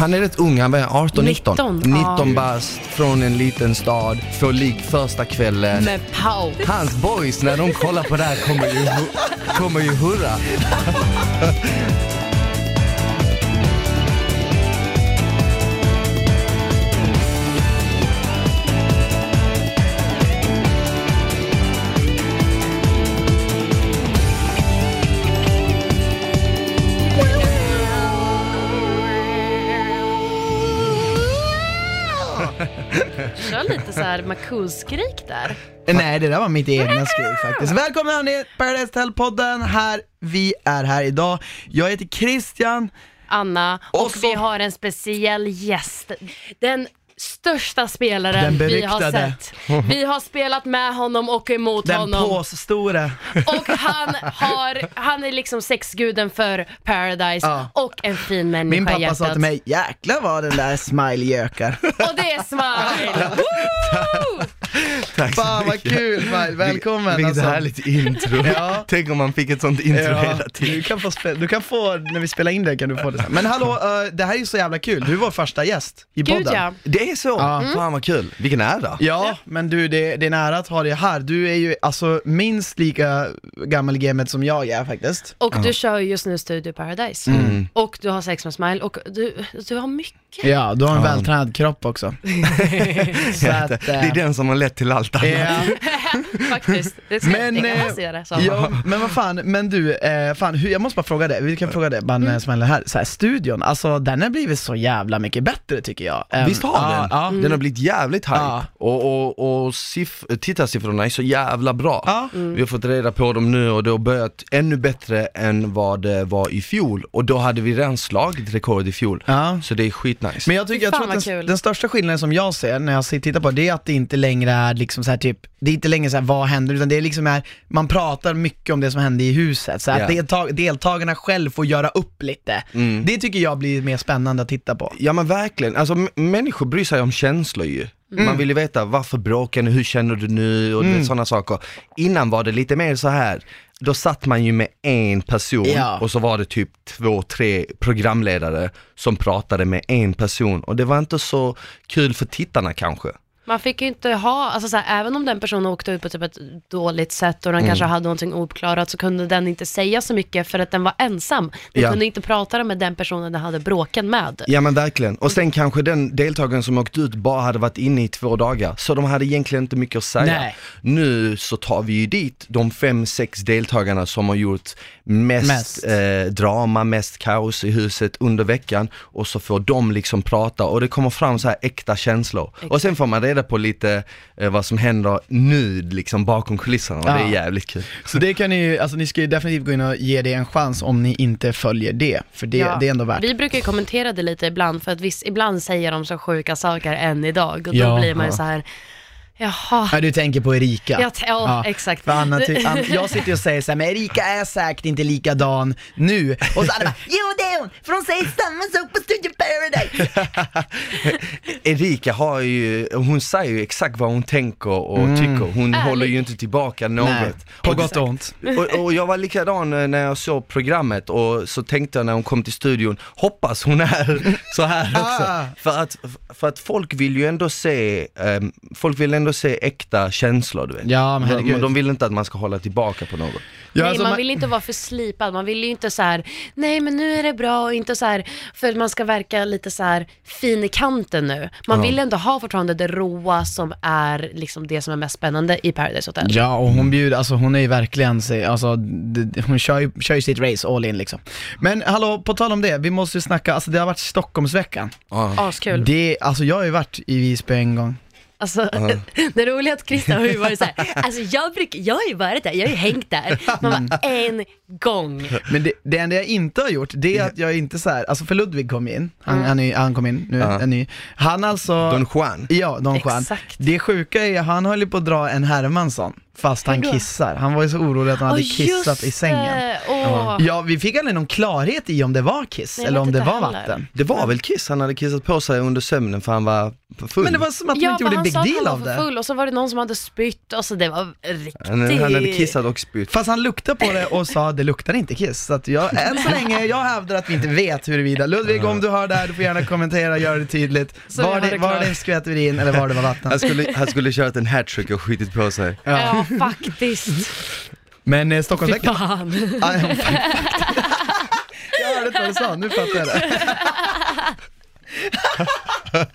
Han är rätt ung, han var 18, 19. 19, 19 ja. bast, från en liten stad, får ligg första kvällen. Med paus. Hans boys, när de kollar på det här kommer ju, kommer ju hurra. lite så här Makus-skrik där. Nej, det där var mitt egna skrik faktiskt. Välkomna hörni, Paradise Hotel-podden här. Vi är här idag. Jag heter Christian. Anna, och, Och så- vi har en speciell gäst. Den största spelaren Den vi har beryktade. sett. Vi har spelat med honom och emot Den honom. påsstora. Och han, har, han är liksom sexguden för Paradise Ja. och en fin människa Min i pappa hjärtat. sa till mig, jäklar vad den där smile gökar. Och det är Smile! Woo! Tack så Fan vad mycket. kul Smile, välkommen. Vilket alltså. härligt intro. Ja. Tänk om man fick ett sånt intro Ja, hela tiden. du kan, få du kan få, när vi spelar in det kan du få det sen. Men hallå, eh, det här är ju så jävla kul. Du är vår första gäst i Gud podden. ja. Det är så? Ja. Fan vad kul. Vilken ära. Ja, men du, det, det är nära att ha dig här. Du är ju alltså minst lika gammal i gamet som jag är faktiskt. Och du kör ju just nu Studio Paradise. Mm. Och du har sex med Smile och du, du har mycket. Ja, du har en vältränad kropp också. så att, Det är den som har lett till allt annat. ja, Faktiskt. Det, ska, Men, det kan eh, se det som. ja, men vad fan, men du, eh, fan, hur, jag måste bara fråga dig, vi kan fråga dig, man mm. smäller här, så här, studion, alltså den har blivit så jävla mycket bättre tycker jag. Ehm, Visst har ja, den? Ja, Den har blivit jävligt hype Ja. och, och, och siff- tittarsiffrorna är så jävla bra. Ja. Vi har fått reda på dem nu och det har börjat ännu bättre än vad det var i fjol och då hade vi redan slagit rekord i fjol. Ja. Så det är skitnice. Men jag tycker, jag tror att den, den största skillnaden som jag ser när jag tittar på det är att det inte längre är liksom så här typ, det är inte längre så här vad händer, utan det är liksom här, man pratar mycket om det som hände i huset, så att Ja. deltag, deltagarna själv får göra upp lite. Mm. Det tycker jag blir mer spännande att titta på. Ja men verkligen, alltså människor bryr sig om känslor ju. Mm. Man vill ju veta varför bråkar ni, hur känner du nu och mm. sådana saker. Innan var det lite mer så här. då satt man ju med en person Ja. och så var det typ två, tre programledare som pratade med en person och det var inte så kul för tittarna kanske. Man fick ju inte ha, alltså så här, även om den personen åkte ut på typ ett dåligt sätt och den Mm. kanske hade någonting ouppklarat så kunde den inte säga så mycket för att den var ensam. Den Ja. kunde inte prata med den personen den hade bråken med. Ja men verkligen, och sen kanske den deltagaren som åkt ut bara hade varit inne i två dagar, så de hade egentligen inte mycket att säga. Nej. Nu så tar vi ju dit de fem, sex deltagarna som har gjort mest, Mest. Eh, drama, mest kaos i huset under veckan och så får de liksom prata och det kommer fram så här äkta känslor. Och sen får man reda på lite eh, vad som händer nu liksom bakom kulisserna och det är Ja. jävligt kul. Så det kan ni ju, alltså ni ska ju definitivt gå in och ge det en chans om ni inte följer det, för det, Ja. det är ändå värt. Vi brukar ju kommentera det lite ibland för att viss, ibland säger de så sjuka saker än idag och då Ja. blir man ju så här, jaha. Ja, du tänker på Erika? Ja, t- ja, exakt. För Anna, ty- jag sitter och säger såhär, men Erika är säkert inte likadan nu. Och så Anna bara, jo det är hon, för hon säger samma sak på Studio Paradise. Erika har ju, hon säger ju exakt vad hon tänker och tycker, hon Ärlig. håller ju inte tillbaka något. Mm. Nej, på gott och ont. och, och jag var likadan eh, när jag såg programmet och så tänkte jag när hon kom till studion, hoppas hon är så här också. Ah. För, att, för att folk vill ju ändå se, ehm, folk vill ändå se äkta känslor du vet. Ja, men de, herregud. de vill inte att man ska hålla tillbaka på något. Ja, nej, alltså, man man- vill inte vara för slipad, man vill ju inte så här, nej men nu är det bra och inte så här, för att man ska verka lite så här fin i kanten nu. Man Ja. vill ändå ha fortfarande det råa som är liksom det som är mest spännande i Paradise Hotel. Ja, och hon bjuder, alltså hon är ju verkligen, sig- alltså, d- d- hon kör ju, kör ju sitt race all in liksom. Men hallå, på tal om det, vi måste ju snacka, alltså det har varit Stockholmsveckan. Ja. Askul. Det, alltså jag har ju varit i Visby en gång. Alltså, det roliga är att Christian har ju varit så här, alltså jag, brukar, jag har ju varit där, jag har ju hängt där. Man bara, en gång. Men det, det enda jag inte har gjort, det är att jag inte så här, alltså för Ludvig kom in, han, Mm. han, är, han kom in, nu Ja. är ny. Han alltså, Don Juan. ja Don Juan. Exakt. Det sjuka är, han höll ju på att dra en Hermansson. Fast han kissar. Han var ju så orolig att han hade Åh, kissat i sängen. Åh. Ja, vi fick aldrig någon klarhet i om det var kiss Nej, eller om det var heller. vatten. Det var väl Kiss, han hade kissat på sig under sömnen för han var full. Men det var som att de Ja, inte gjorde en big deal han av det. full och så var det någon som hade spytt och så det var riktigt... han, han hade kissat och spytt. Fast han luktade på det och sa det luktar inte kiss. Så att jag, än så länge, jag hävdar att vi inte vet huruvida. Ludvig, om du hör det här, du får gärna kommentera, gör det tydligt. Så Var det, var det en skvätt urin eller var det var vatten? Han skulle, han skulle kört en hattrick och skitit på sig. Ja, faktiskt. Men eh, Fy Stockholmsveckan... fan. Ah, ja, fan. jag hörde inte vad du sa, nu fattar jag det.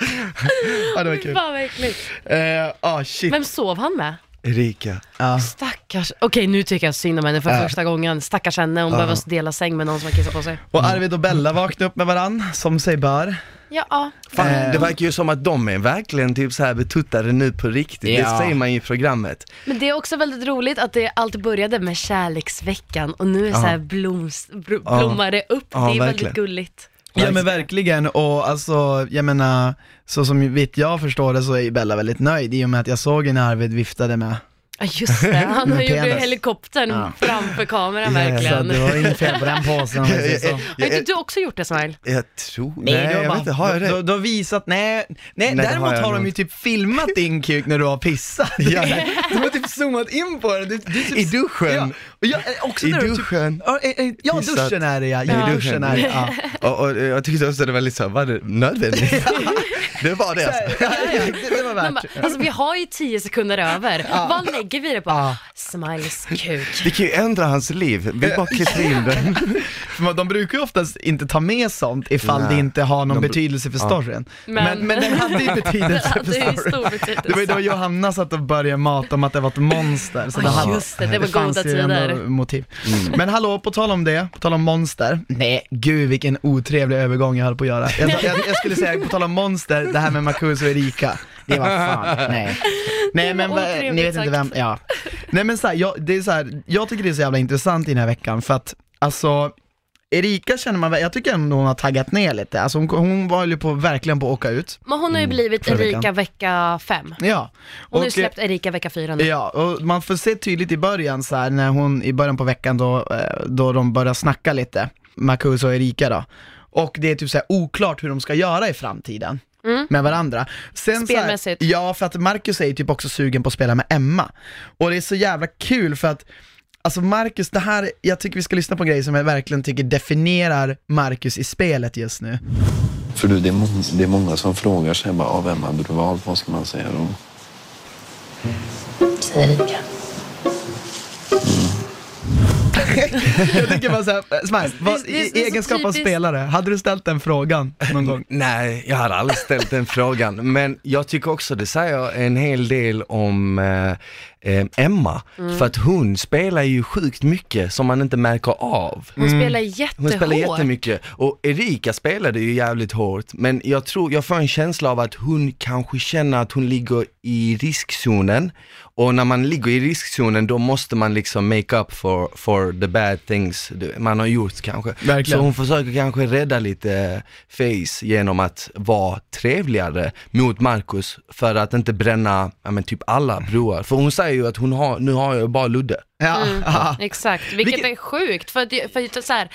ja, det var kul. Fan vad äckligt. Eh, ah, shit. Vem sov han med? Erika. Ja. Stackars, okej nu tycker jag synd om henne för Ja. första gången. Stackars henne, hon behöver dela säng med någon som har kissat på sig. Och Arvid och Bella vaknade upp med varann, som sig bör. Ja, Fan, Eh. det verkar ju som att de är verkligen typ så här betuttade nu på riktigt. Ja. Det säger man ju i programmet. men det är också väldigt roligt att det allt började med kärleksveckan och nu är så här bloms, bl- Ja. blommar det upp. Ja, det är väldigt verkligen. gulligt. Ja men verkligen, och alltså jag menar, så som vitt jag förstår det så är Bella väldigt nöjd i och med att jag såg när Arvid viftade med. Ja just det, han har Med gjort penis. helikoptern Ja. framför kameran Ja, Så verkligen. det var inget fel på den påsen om jag säger så. Har inte du också gjort det Smile? Jag tror, Nej, nej, du har jag bara, vet inte, har jag Du, det? du har visat, nej, nej, Nej, det däremot har jag har de nog. ju typ filmat din kuk när du har pissat. Ja. De har typ zoomat in på det. Du, du typ, I duschen. Ja, och jag, eh, också I när du typ, duschen. ja, eh, eh, ja Pissat. duschen är det ja, i Ja. duschen är det ja. Och, och jag tyckte också det var lite så, här, var det nödvändigt? det var det alltså. Ja, ja, det, det var Man värt. bara, alltså vi har ju tio sekunder över, vad lägger vi det på? Ja. Smiles kuk. Det kan ju ändra hans liv, vi bara klipper in den. För de brukar ju oftast inte ta med sånt ifall Nej. det inte har någon De betydelse för ja. storyn. Men, Men- men, den hade ju betydelse Det för storyn. stor betydelse. Det var ju då Johanna satt och började mata om att det var ett monster. Så Ja, hade- just det, det var goda tider. motiv. Men hallå, på tal om det, på tal om monster. Nej, gud vilken otrevlig övergång jag höll på att göra. Jag, jag, jag skulle säga, på tal om monster, det här med Marcus och Erika. Det var fan, nej. Nej men va- ni vet inte vem, ja. Nej men så här, jag, det är så här, jag tycker det är så jävla intressant i den här veckan för att, alltså Erika känner man, jag tycker ändå hon har taggat ner lite, alltså hon, hon var ju på, verkligen på att åka ut. Men hon har ju blivit Förra Erika veckan. vecka fem. Ja. Hon har ju släppt Erika vecka fyra nu. Ja, och man får se tydligt i början så här, när hon, i början på veckan då, eh, då de börjar snacka lite, Marcus och Erika då. Och det är typ så här oklart hur de ska göra i framtiden. Mm. Med varandra. Sen så här, Spelmässigt. ja, för att Marcus är ju typ också sugen på att spela med Emma. Och det är så jävla kul för att Alltså Marcus, det här, jag tycker vi ska lyssna på en grej som jag verkligen tycker definierar Marcus i spelet just nu. För du, det är, många, det är många som frågar sig bara, ah, vem hade du valt? Vad ska man säga då? Säg Erika. Jag tycker bara såhär, Smile, vad, Det- det- är i så egenskap av typiskt. spelare, hade du ställt den frågan någon gång? Nej, jag hade aldrig ställt den frågan, men jag tycker också det säger en hel del om eh, eh, Emma, Mm. för att hon spelar ju sjukt mycket som man inte märker av. Hon spelar jättehårt. Hon spelar jättemycket och Erika spelade ju jävligt hårt men jag tror, jag får en känsla av att hon kanske känner att hon ligger i riskzonen och när man ligger i riskzonen då måste man liksom make up for, for the bad things man har gjort kanske. Verkligen. Så hon försöker kanske rädda lite face genom att vara trevligare mot Marcus för att inte bränna, ja men typ alla broar. För hon säger ju att hon har, nu har jag bara Ludde. Ja, ja. Exakt, vilket Vilket- är sjukt. För, att, för att, så här,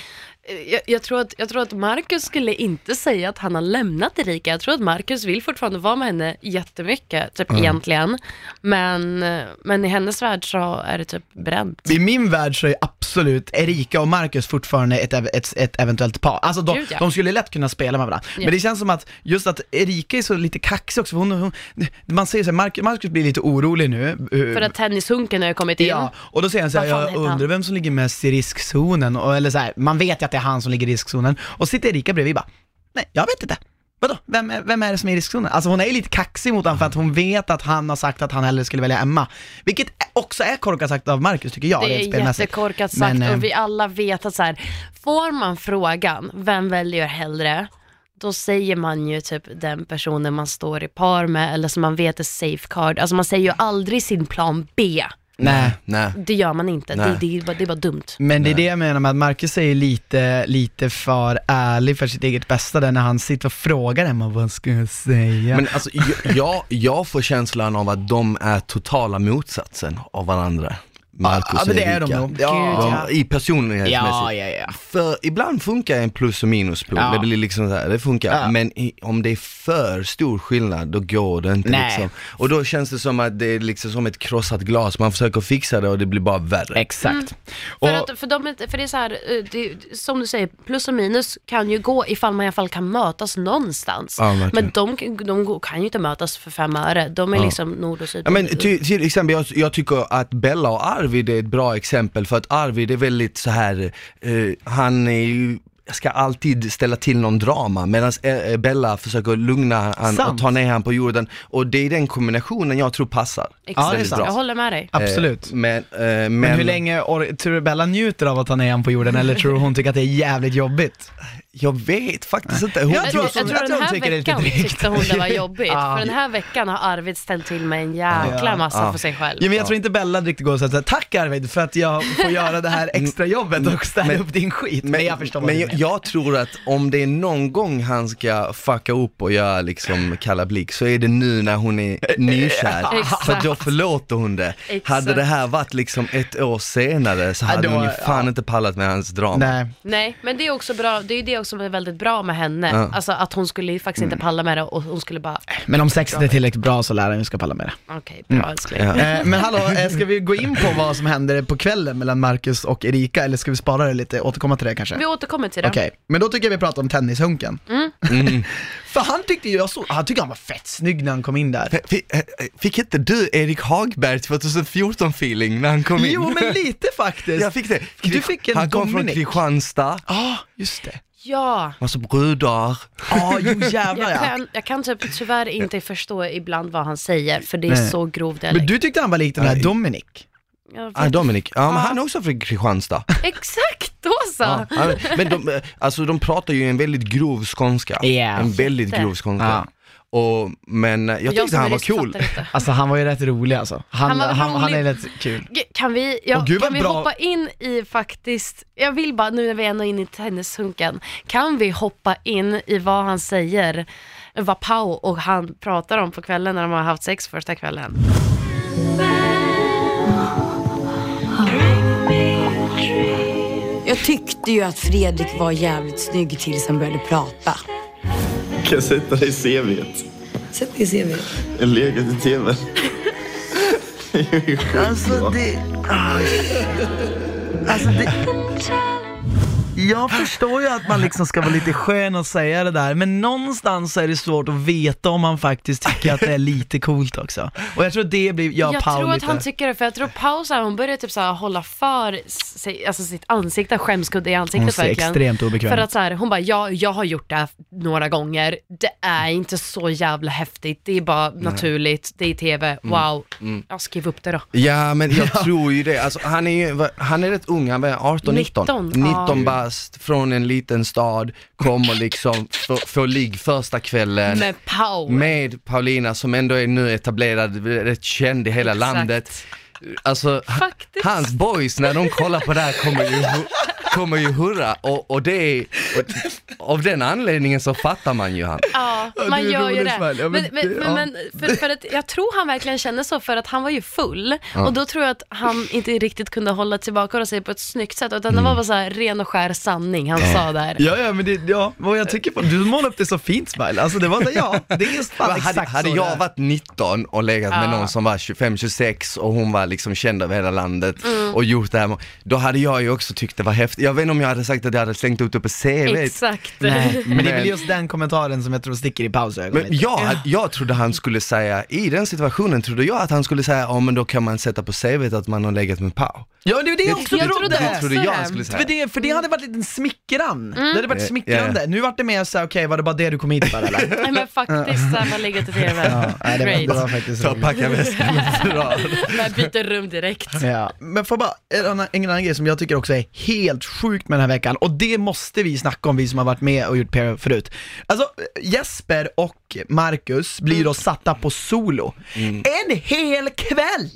jag, jag, tror att, jag tror att Marcus skulle inte säga att han har lämnat Erika. Jag tror att Marcus vill fortfarande vara med henne jättemycket, typ egentligen. Men, eh, men i hennes värld så är det typ bränt. I min värld så är absolut Erika och Marcus fortfarande ett, ett, ett eventuellt par. Alltså de, ja. de skulle lätt kunna spela med varandra. Ja. Men det känns som att just att Erika är så lite kaxig också, hon, hon, man säger så här, Marcus, Marcus blir lite orolig nu. eh, För att tennishunken har kommit in. Ja, och då säger han så här, jag heter han?" undrar vem som ligger mest i riskzonen, och, eller så här, man vet ju att det är han som ligger i riskzonen, och sitter Erika bredvid bara, nej jag vet inte. Vadå? Vem är, vem är det som är i riskzonen? Alltså hon är ju lite kaxig mot honom för att hon vet att han har sagt att han hellre skulle välja Emma. Vilket också är korkat sagt av Marcus tycker jag, Det är jättekorkat sagt Men, och vi alla vet att så här, får man frågan, vem väljer hellre? Då säger man ju typ den personen man står i par med eller som man vet är safe card. Alltså man säger ju aldrig sin plan B. Nej. Nej. Det gör man inte, Nej. det, det, är bara, det är bara dumt. Men det är det jag menar med att Marcus är lite, lite för ärlig för sitt eget bästa där när han sitter och frågar Emma vad ska jag säga? Men alltså, jag, jag får känslan av att de är totala motsatsen av varandra. Marcus ja, men det är de nog. Gud, Ja, I personlighetsmässigt. ja, ja, ja. För ibland funkar en plus och minuspol, Ja. det blir liksom så här, det funkar. Ja. Men i, om det är för stor skillnad, då går det inte Nej. liksom. Och då känns det som att det är liksom som ett krossat glas, man försöker fixa det och det blir bara värre. Exakt. För, Och, att, för, de, för det är så här, eh, det, som du säger, plus och minus kan ju gå ifall man i alla fall kan mötas någonstans. Ja, men de, de kan ju inte mötas för fem öre, de är Ja. liksom nord och syd. Ja, men till, till exempel, jag, jag tycker att Bella och Arvid är ett bra exempel för att Arvid är väldigt så här, eh, han är ju ska alltid ställa till någon drama medan eh, Bella försöker lugna han och ta ner han på jorden och det är den kombinationen jag tror passar. Exakt. Ja. Jag håller med dig. absolut. Eh, men, eh, men, men hur länge, or- tror du Bella njuter av att ta ner honom på jorden eller tror du hon tycker att det är jävligt jobbigt? Jag vet faktiskt inte. Hon, Jag tror jag, tror jag tror den här tycker veckan tyckte hon det var jobbigt. Ja. För den här veckan har Arvid ställt till med en jäkla massa Ja. för sig själv. Ja, men jag tror inte Bella riktigt går och säger tack Arvid för att jag får göra det här extra jobbet och städa Men- upp din skit. Men, jag förstår men jag, jag tror att om det är någon gång han ska fucka upp och göra liksom kalla blick så är det nu när hon är nykär. För då förlåter hon det. Exakt. Hade det här varit liksom ett år senare så hade då- hon ju fan ja. inte pallat med hans drama. Nej. Nej, men det är också bra, det är det också som är väldigt bra med henne. Ja. Alltså att hon skulle ju faktiskt inte palla med det och hon skulle bara, Men om sexet är tillräckligt bra så lär han ju ska palla med det. okej, bra älskling. Ja. Eh, men hallå, eh, ska vi gå in på vad som händer på kvällen mellan Marcus och Erika eller ska vi spara det lite, återkomma till det kanske? Vi återkommer till det. Okej, men då tycker jag vi pratar om tennishunken. Mm. För han tyckte ju, jag så, han tyckte han var fett snygg när han kom in där. Fick, eh, fick inte du Erik Hagberg 2014 feeling när han kom in? Jo men lite faktiskt. Jag fick det. Du fick en han kom från Dominic. Kristianstad, Ja, just det. Ja, massa brudar. Ja, jo jävlar jag ja. kan, jag kan typ tyvärr inte förstå ibland vad han säger, för det är Nej. så grov Men dialekt. du tyckte han var lik den här Nej. Dominic. Jag vet Ah, Dominic, ja men Ja. han är också från Kristianstad. Exakt, då så! Ja, han- men de, eh, alltså de pratar ju en väldigt grov skånska. Ja. En väldigt Jätte. grov skånska. Ja. Och, men jag Jag tyckte han var cool. Alltså han var ju rätt rolig alltså. Han, Han han, var han, rolig. är rätt kul. G- Kan vi, ja, Åh, gud, kan vi bra. hoppa in i faktiskt, jag vill bara nu när vi ändå är inne i tennishunken, kan vi hoppa in i vad han säger, vad Pau och han pratar om på kvällen när de har haft sex första kvällen? Jag tyckte ju att Fredrik var jävligt snygg tills han började prata. Kan jag sätta dig i CVt? Sätt dig i CV. En legat i TV. Alltså det... Alltså det... Jag förstår ju att man liksom ska vara lite skön och säga det där, men någonstans är det svårt att veta om man faktiskt tycker att det är lite coolt också. Och jag tror det blir, jag, jag Paul tror att lite... han tycker det, för jag tror Pau så här, hon börjar typ så här, hålla för sig, alltså sitt ansikte, skämskudde i Hon ansiktet ser verkligen. extremt obekväm För att så här, hon bara, ja, jag har gjort det här några gånger, det är inte så jävla häftigt, det är bara naturligt, det är tv, Mm. wow. Jag skriv upp det då. Ja men jag tror ju det, alltså, han är ju, han är rätt ung, han är 18, 19. 19, 19 ja. Bast, från en liten stad, kommer liksom, få, få ligg första kvällen. Med Pau. med Paulina som ändå är nu etablerad, rätt känd i hela Exakt. landet. Alltså, Faktiskt. hans boys när de kollar på det här kommer ju, kommer ju hurra och, och det är, och, av den anledningen så fattar man ju han. Ja, Ja, man det gör ju det. Ja, men men ja. men för, för att jag tror han verkligen kände så för att han var ju full och då tror jag att han inte riktigt kunde hålla tillbaka sig på ett snyggt sätt utan det var bara så här ren och skär sanning han sa där. Ja, ja, men det, ja, vad jag tycker på, du målar upp det så fint Smile, alltså det var, ja, det är just fan exakt hade, hade så jag varit 19 och legat med Ja. någon som var 25-26 och hon var liksom känd över hela landet Mm. och gjort det här, då hade jag ju också tyckt det var häftigt. Jag vet inte om jag hade sagt att jag hade slängt ut det på CV. Exakt. Nej, men det är väl just den kommentaren som jag tror sticker i pausögonen Men lite. jag, jag trodde han skulle säga, i den situationen trodde jag att han skulle säga, ja men då kan man sätta på CVt att man har legat med Pau. Ja, det är det jag också jag trodde! Det trodde jag han skulle säga. För det, för det hade varit lite smickran. Det hade varit Mm. smickrande. Nu vart det mer såhär, okej var det bara det du kom hit för eller? Nej men faktiskt, här, man lägger till TV. Ja, nej, det, var, det var faktiskt Ta roligt. packa väskan och dra. Man byter rum direkt. Ja, men får bara, en annan, en annan grej som jag tycker också är helt sjukt med den här veckan, och det måste vi snacka om, vi som har varit med och gjort PR förut. Alltså, Jesper och Marcus blir då satta på solo. En hel kväll!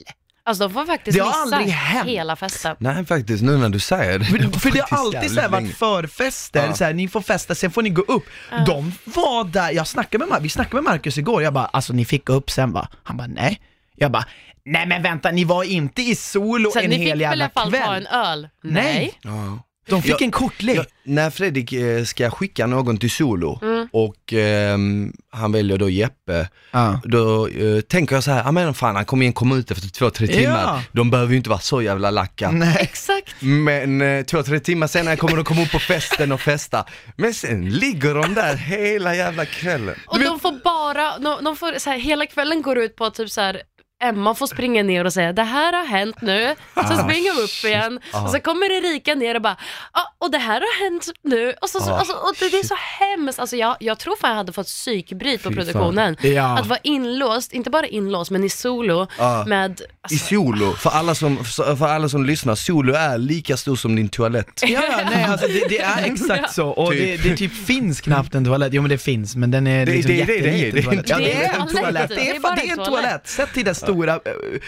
Alltså de får faktiskt Det har missa aldrig hänt. hela festen. Nej faktiskt, nu när du säger det. För, för det har alltid så här varit förfester, Ja. så här, ni får festa, sen får ni gå upp. De var där, jag snackade med, vi snackade med Marcus igår, jag bara alltså ni fick gå upp sen va? Han bara nej. Jag bara nej men vänta, ni var inte i solo Så en ni fick hel väl i jävla alla fall ta kväll? en öl? Nej. Ja. De fick Jag- en kortlek. Ja, när Fredrik eh, ska skicka någon till solo Mm. och ehm, han väljer då Jeppe, Ja. då eh, tänker jag så här, ja men fan han kommer in komma ut efter två, tre timmar. Ja. De behöver ju inte vara så jävla lacka. Nej. Exakt. Men eh, två, tre timmar senare kommer de komma upp på festen och festa. Men sen ligger de där hela jävla kvällen. Och de får bara, de, de får, så här, hela kvällen går ut på att typ så här, Emma får springa ner och säga det här har hänt nu, sen springer de upp igen. Och så kommer Erika ner och bara ja och det här har hänt nu. Och, så, så, Ah, alltså, och det, det är så hemskt, alltså jag, jag tror fan jag hade fått psykbryt på produktionen. Ja. Att vara inlåst, inte bara inlåst men i solo Ja. med I alltså, solo, för alla, som, för alla som lyssnar, solo är lika stor som din toalett. Ja, nej alltså det, det är exakt så, och Typ. det, det typ finns knappt en toalett, jo men det finns, men den är Det- liksom det- det- det- jätteliten det inte- Ja, det det är är en toalett. det Det är, det är en toalett. Sett till det stora äh,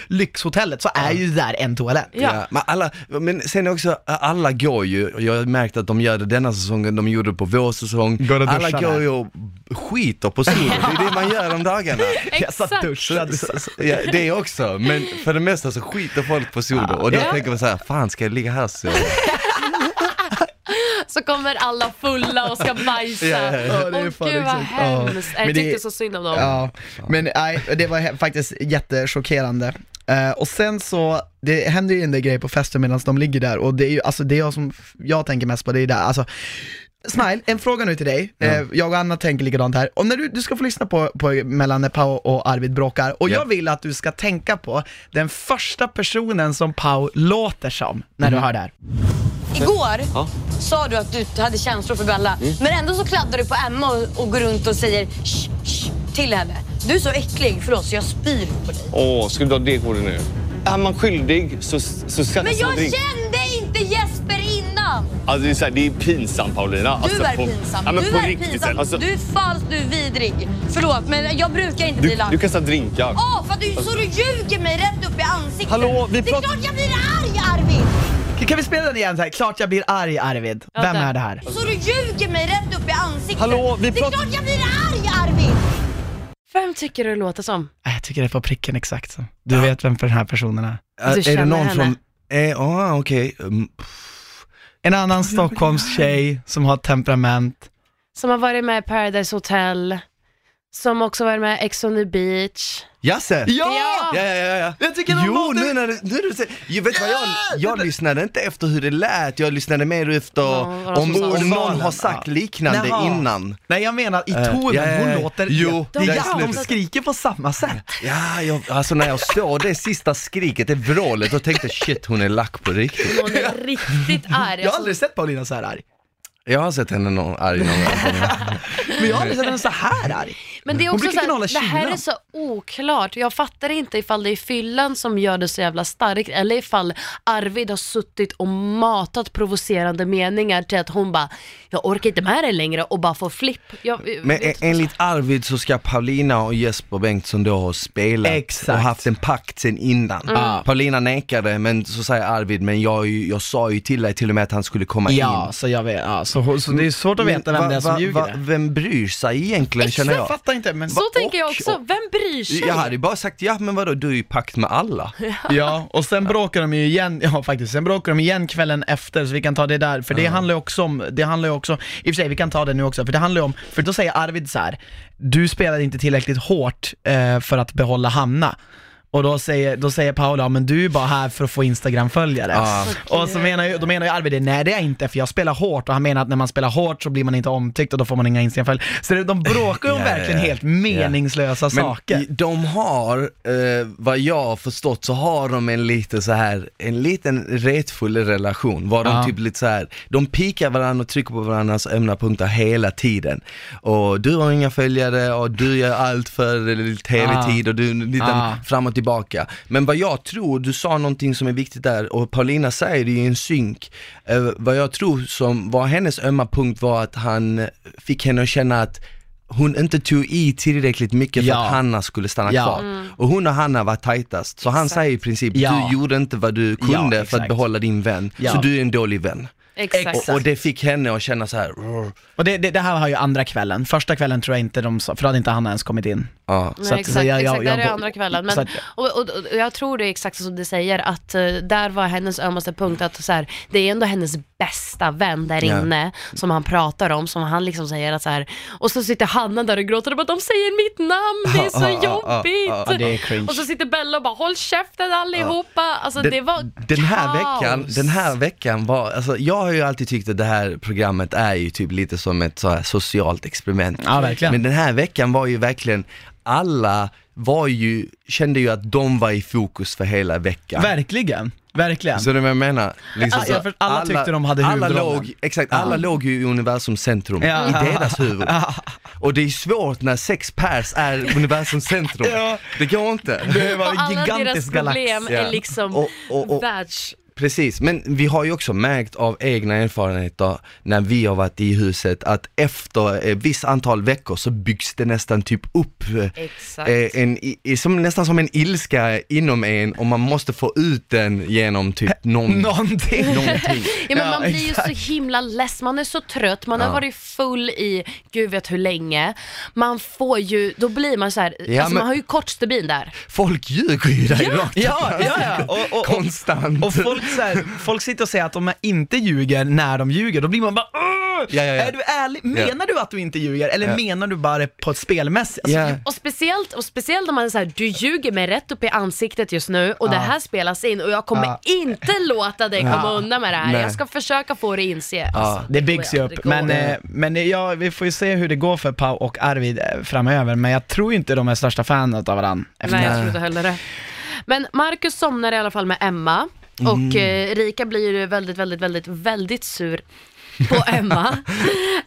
lyxhotellet så är ju där en toalett. Ja. Ja, men, alla, men sen också, alla går ju, jag har märkt att de gör det denna säsongen, de gjorde det på vår säsong. Går och alla duschar går där. ju och skiter på solo, det är det man gör om dagarna. Jag satt Exakt. duschad. Så- så- Ja, det också, men för det mesta så skiter folk på solo och då Ja. tänker man så här, fan ska jag ligga här så? så kommer alla fulla och ska bajsa. Ja, ja, ja. Ja, det är Åh fan gud vad exakt. Ja. hemskt. Jag Men det- tyckte så synd om dem. Ja, men nej, det var faktiskt jättechockerande. Eh, och sen så, det händer ju en del grejer på festen medan de ligger där och det är ju, alltså det jag som jag tänker mest på det är där, alltså Smile, en fråga nu till dig. Eh, jag och Anna tänker likadant här. Och när du, du ska få lyssna på, på mellan när Pau och Arvid bråkar, och Ja. jag vill att du ska tänka på den första personen som Pau låter som, när du hör det här. Igår sa du att du hade känslor för Bella, men ändå så kladdar du på Emma och, och går runt och säger shh, shh, till henne. Du är så äcklig, förlåt, så jag spyr på dig. Åh, ska du ta det kortet nu? Är man skyldig så, så ska Men jag drink. kände inte Jesper innan! Alltså det är, så här, det är pinsamt Paulina. Alltså, Du är på, pinsam. Ja, men du på är riktigt. pinsam. Alltså, Du är falsk, du är vidrig. Förlåt, men jag brukar inte bli lack. du kastar drinkar. Åh, för att du, så du ljuger mig rätt upp i ansiktet. Hallå, vi det är pratar- klart jag blir arg Arvid! Kan- vi spela den igen så här? Klart jag blir arg Arvid. Ja, Vem där. är det här? Så du ljuger mig rätt upp i ansiktet. Hallå, vi det är klart jag blir arg Arvid! Vem tycker du det låter som? Nej, Jag tycker det är på pricken exakt så. Du vet vem för den här personen är. Är, är det någon henne? från, eh, ah, okej, Mm, En annan Stockholms tjej som har temperament. Som har varit med i Paradise Hotel, som också varit med Ex on the beach. Jasse! Ja! Ja, ja, ja, ja. Jag tycker de Jo, låter- nu när du, nu när du säger, jag vet vad jag, jag lyssnade inte efter hur det lät, jag lyssnade mer efter Ja, vad de om, sa. om någon har sagt liknande Jaha. innan. Nej jag menar i Eh, tonen, ja, ja, hon låter... Jo, det är ja, de skriker på samma sätt. Ja, jag, alltså när jag såg det sista skriket, det vrålet, då tänkte jag shit hon är lack på riktigt. Hon är riktigt arg. Jag har aldrig sett Paulina så här arg. Jag har sett henne någon, arg någon gång. Men jag har aldrig sett henne så här arg. Men det är Hon också brukar så kunna hålla här, det här kylan. är så oklart. Jag fattar inte ifall det är fyllan som gör det så jävla starkt eller ifall Arvid har suttit och matat provocerande meningar till att hon bara, jag orkar inte med det längre och bara får flipp. Jag, Men enligt Arvid så ska Paulina och Jesper Bengtsson då ha spelat Exakt. och haft en pakt sen innan. Mm. Paulina nekade men så säger Arvid, men jag, jag sa ju till dig till och med att han skulle komma Ja, in. så jag vet. Ja, så, så det är svårt att veta vem det är som va- ljuger. va- Vem bryr sig egentligen känner jag? fattar inte, men... så tänker jag och- också, vem bryr sig? Jag hade ju bara sagt, ja men vadå, du är ju i pakt med alla. Ja, och sen bråkar de ju igen, ja faktiskt, sen bråkar de igen kvällen efter så vi kan ta det där, för det handlar ju också om, det handlar ju också, i och för sig vi kan ta det nu också, för det handlar ju om, för då säger Arvid så här: du spelade inte tillräckligt hårt eh, för att behålla Hanna. Och då säger, då säger Paula, men du är bara här för att få Instagram-följare. Ja. Och så menar ju, då menar ju Arvid det, nej det är jag inte för jag spelar hårt och han menar att när man spelar hårt så blir man inte omtyckt och då får man inga Instagram-följare. Så det, de bråkar ju om ja, verkligen ja. helt meningslösa Men saker. i- de har, eh, vad jag har förstått så har de en lite så här, en liten retfull relation. Var de Ja. typ lite så här, de pikar varandra och trycker på varandras ömna punkter hela tiden. Och du har inga följare och du gör allt för eh, tv-tid och du lite Ja. fram och tillbaka. Men vad jag tror, du sa någonting som är viktigt där och Paulina säger det i en synk. Eh, vad jag tror som var hennes ömma punkt var att han fick henne att känna att hon inte tog i tillräckligt mycket för Ja. att Hanna skulle stanna Ja. kvar. Och hon och Hanna var tajtast, så han säger i princip, Ja. du gjorde inte vad du kunde för att exakt. behålla din vän, Ja. så du är en dålig vän. Exakt. Och, och det fick henne att känna så här. Och det, det, det här var ju andra kvällen, första kvällen tror jag inte de sa, för då hade inte Hanna ens kommit in. Ja. Nej, Så att- exakt, så jag- jag- exakt. där jag- är andra kvällen. Men, att- och, och, och jag tror det är exakt som du säger, att eh, där var hennes ömmaste punkt, att så här, det är ändå hennes bästa vän där Ja. inne, som han pratar om, som han liksom säger att så här, och så sitter Hanna där och gråter och bara de säger mitt namn, det är så jobbigt. Det är cringe. Och så sitter Bella och bara håll käften allihopa. Alltså Den- det var den här kaos. veckan, den här veckan var, alltså jag har ju alltid tyckt att det här programmet är ju typ lite som ett så här socialt experiment. Ja, verkligen. Men den här veckan var ju verkligen, alla var ju, kände ju att de var i fokus för hela veckan. Verkligen, verkligen. Så det vad jag menar? Liksom Ja, så, för alla tyckte de hade alla låg, Exakt, alla låg ju i universums centrum, Ja. i deras huvud. Och det är svårt när sex pers är universums centrum. Ja. Det går inte. Det var Och en alla deras gigantisk galax. problem Ja. är liksom Och- och- och- världs... Precis, men vi har ju också märkt av egna erfarenheter när vi har varit i huset att efter ett visst antal veckor så byggs det nästan typ upp Exakt. eh, en, som, nästan som en ilska inom en och man måste få ut den genom typ någon, Någonting. någonting. Ja men Ja, man blir ju så himla less, man är så trött, man har Ja. varit full i gud vet hur länge. Man får ju, då blir man så här, Ja, alltså men- man har ju kort stubin där. Folk ljuger ju dig rakt Ja, ja, ja. Och, och, konstant. och folk, så här, folk sitter och säger att de inte ljuger när de ljuger, då blir man bara "Åh! Ja, ja, ja. Är du ärlig? Menar du att du inte ljuger? Eller Ja. menar du bara på ett spelmässigt? Alltså, Ja. Och speciellt, och speciellt om man är så här, du ljuger mig rätt upp i ansiktet just nu och det här spelas in och jag kommer Ja. inte låta dig komma undan med det här. Nej. Jag ska försöka få dig att inse. Ja. Det byggs ju upp, det går. men, eh, men ja, vi får ju se hur det går för Pau och Arvid eh, framöver, men jag tror inte de är största fan av varandra. efter Nej, det jag tror inte heller det. Men Marcus somnar i alla fall med Emma och eh, Rika blir ju väldigt, väldigt, väldigt, väldigt sur på Emma.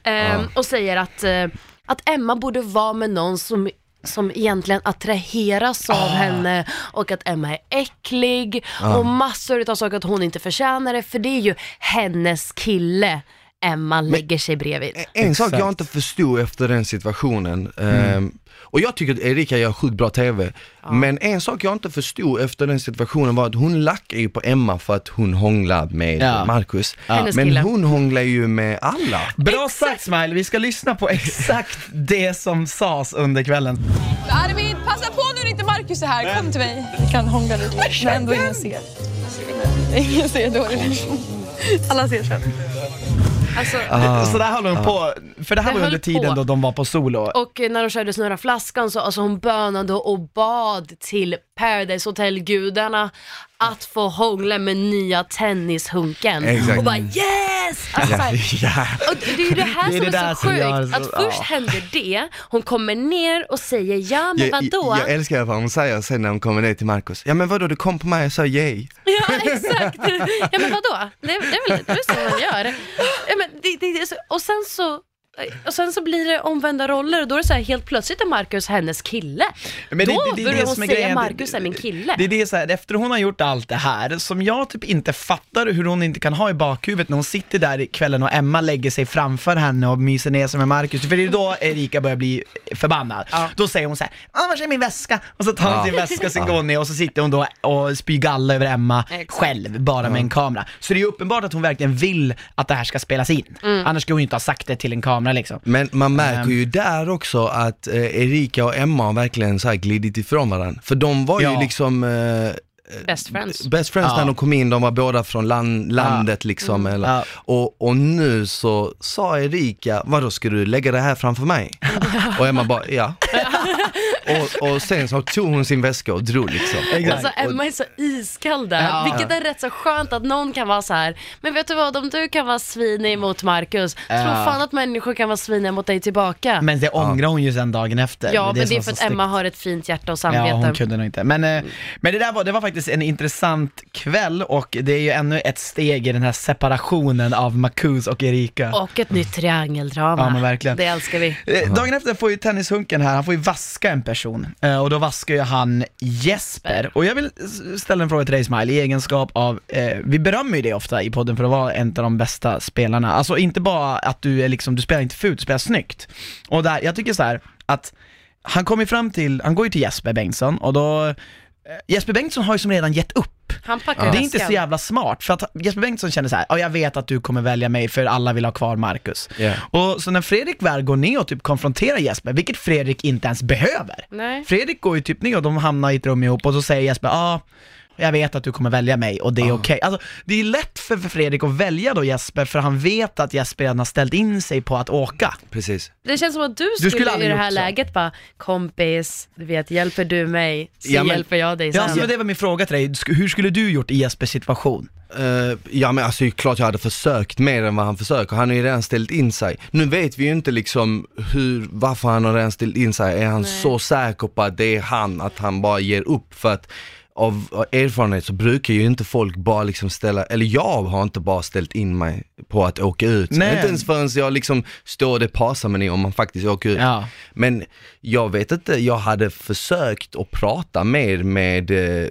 Ehm, och säger att, eh, att Emma borde vara med någon som som egentligen attraheras av henne och att Emma är äcklig och massor av saker att hon inte förtjänar det för det är ju hennes kille Emma lägger sig bredvid. En sak Exakt. jag inte förstod efter den situationen, ehm, och jag tycker att Erika gör sjukt bra TV, men en sak jag inte förstod efter den situationen var att hon lackar ju på Emma för att hon hånglar med Ja. Marcus. Hennes Men hon hånglar ju med alla. Bra sagt Smile, vi ska lyssna på exakt det som sades under kvällen. Arvid, passa på nu när inte Marcus är här. Kom till mig. Vi kan hångla lite. Men ändå ingen ser. Ingen ser, då är det Alla ser sen. Alltså, Så där höll hon på, för det här Det var höll under tiden på. då de var på solo. Och när de körde Snurra Flaskan så alltså hon bönade och bad till Paradise Hotel-gudarna att få hångla med nya tennishunken. Exakt. Och bara yes! Alltså, så här, Ja. och det är ju det här Det är som det är så sjukt, gör så- att först ja. händer det, hon kommer ner och säger ja men Jag, vadå? jag älskar vad hon säger sen när hon kommer ner till Marcus. Ja men vadå, du kom på mig och sa yay. Ja exakt, ja men vadå? Det, det är väl det är så man gör. Ja, men det, det, och sen så och sen så blir det omvända roller och då är det så här helt plötsligt är Marcus hennes kille. Men det- då det- det är börjar det hon är säga grejen. Marcus är min kille. Det är det så här, efter hon har gjort allt det här, som jag typ inte fattar hur hon inte kan ha i bakhuvudet när hon sitter där i kvällen och Emma lägger sig framför henne och myser ner sig med Marcus, för det är då Erika börjar bli förbannad. Då säger hon så här, ah, var är min väska? Och så tar hon Ja. sin väska, sen går hon ner och så sitter hon då och spyr galla över Emma Exakt. själv, bara med en kamera. Så det är ju uppenbart att hon verkligen vill att det här ska spelas in. Mm. Annars skulle hon ju inte ha sagt det till en kamera liksom. Men man märker Ehm. ju där också att eh, Erika och Emma har verkligen så här glidit ifrån varandra. För de var ju Ja. liksom eh, Best friends. best friends Ja. när de kom in, de var båda från land, landet liksom. Eller, Ja. och, och nu så sa Erika, vadå ska du lägga det här framför mig? och Emma bara, ja. och, och sen så tog hon sin väska och drog liksom. Exakt. Alltså Emma är så iskall där, Ja. vilket är rätt så skönt att någon kan vara så här. men vet du vad, om du kan vara svinig mot Marcus, tro Ja. fan att människor kan vara sviniga mot dig tillbaka. Men det ångrar hon ju sen dagen efter. ja, men det är som för så att Emma har ett fint hjärta och samvete. Ja, hon kunde nog inte. Men, eh, men det där var, det var faktiskt en intressant kväll och det är ju ännu ett steg i den här separationen av Marcus och Erika. Och ett nytt triangeldrama. Ja, men verkligen. Det älskar vi. Eh, Dagen efter får får ju tennishunken här, han får ju vaska en person. Eh, och då vaskar ju han Jesper. Och jag vill ställa en fråga till dig Smile, i egenskap av, eh, vi berömmer ju dig ofta i podden för att vara en av de bästa spelarna. Alltså inte bara att du är liksom, du spelar inte fult, du spelar snyggt. Och där, jag tycker så här att han kommer fram till, han går ju till Jesper Bengtsson och då, Jesper Bengtsson har ju som redan gett upp. Han packar Det är inte så jävla smart, för att Jesper Bengtsson känner så här, ja jag vet att du kommer välja mig för alla vill ha kvar Marcus. Ja. Och så när Fredrik väl går ner och typ konfronterar Jesper, vilket Fredrik inte ens behöver. Nej. Fredrik går ju typ ner och de hamnar i ett rum ihop och så säger Jesper, ja jag vet att du kommer välja mig och det är okej. Alltså, det är lätt för Fredrik att välja då Jesper för han vet att Jesper redan har ställt in sig på att åka. Precis. Det känns som att du skulle skulle, aldrig i det här läget bara, kompis, du vet, hjälper du mig så Ja, men- hjälper jag dig Ja, sen. alltså, det var min fråga till dig, hur skulle du gjort i Jespers situation? Eh, ja men alltså det är klart jag hade försökt mer än vad han försöker, han har ju redan ställt in sig. Nu vet vi ju inte liksom hur, varför han har redan ställt in sig, är han Nej. så säker på att det är han, att han bara ger upp? För att av erfarenhet så brukar ju inte folk bara liksom ställa, eller jag har inte bara ställt in mig på att åka ut. Nej. Inte ens förrän jag liksom står det passar mig om man faktiskt åker ut. Ja. Men jag vet inte, jag hade försökt att prata mer med eh,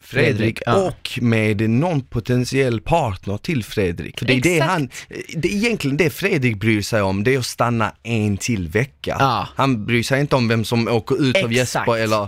Fredrik, och med någon potentiell partner till Fredrik. För det är det Exakt. han, det är egentligen det Fredrik bryr sig om, det är att stanna en till vecka. Ja. Han bryr sig inte om vem som åker ut av Exakt. Jesper eller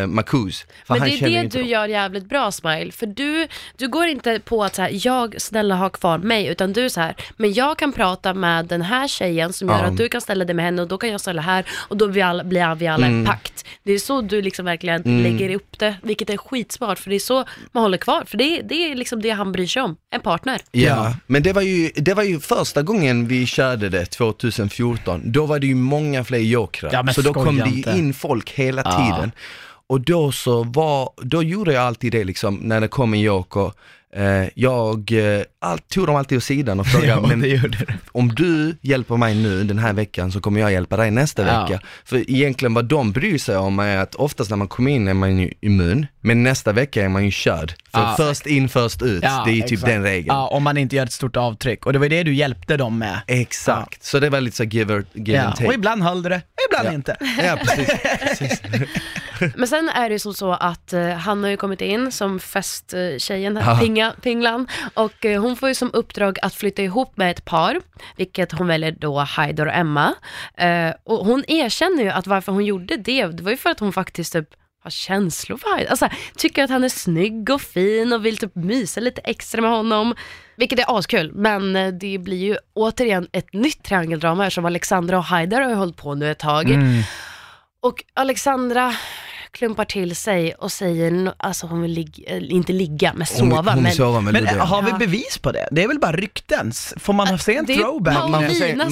eh, Marcus. Men det är det du dem. gör jävligt bra Smile, för du, du går inte på att så här, jag snälla ha kvar mig, utan du är så här, men jag kan prata med den här tjejen som gör Ja. att du kan ställa dig med henne och då kan jag ställa här och då vi alla, blir vi alla Mm. en pakt. Det är så du liksom verkligen lägger upp det, vilket är skitsmart, för det är så man håller kvar, för det är, det är liksom det han bryr sig om, en partner. Ja, men det var, ju, det var ju första gången vi körde det 2014, då var det ju många fler jokrar. Ja, så då kom det ju inte. in folk hela Ja. tiden. Och då så var, då gjorde jag alltid det liksom, när det kom en joker, jag eh, all, tog dem alltid åt sidan och frågade, Ja, men om du hjälper mig nu den här veckan så kommer jag hjälpa dig nästa Ja. vecka. För egentligen vad de bryr sig om är att oftast när man kommer in är man ju immun, men nästa vecka är man ju körd. För Ja. först in, först ut, det är ju typ exakt. den regeln. Ja, om man inte gör ett stort avtryck. Och det var det du hjälpte dem med. Exakt, så det var lite så give, or, give Ja. and take. Och ibland höll det, ibland Ja. inte. Ja, precis. precis. Men sen är det ju som så att eh, han har ju kommit in som festtjejen, Ja. Pinga, Pinglan, och eh, hon får ju som uppdrag att flytta ihop med ett par, vilket hon väljer då Haider och Emma. Eh, och hon erkänner ju att varför hon gjorde det, det var ju för att hon faktiskt typ har känslor för Haider. Alltså tycker att han är snygg och fin och vill typ mysa lite extra med honom. Vilket är askul, men eh, det blir ju återigen ett nytt triangeldrama här som Alexandra och Haider har hållit på nu ett tag. Mm. Och Alexandra klumpar till sig och säger, alltså hon vill ligga, eh, inte ligga, men Hon, sova. hon men sover med Men har vi bevis på det? Det är väl bara rykten? Får man se en throwback? Paul- man, får se, man,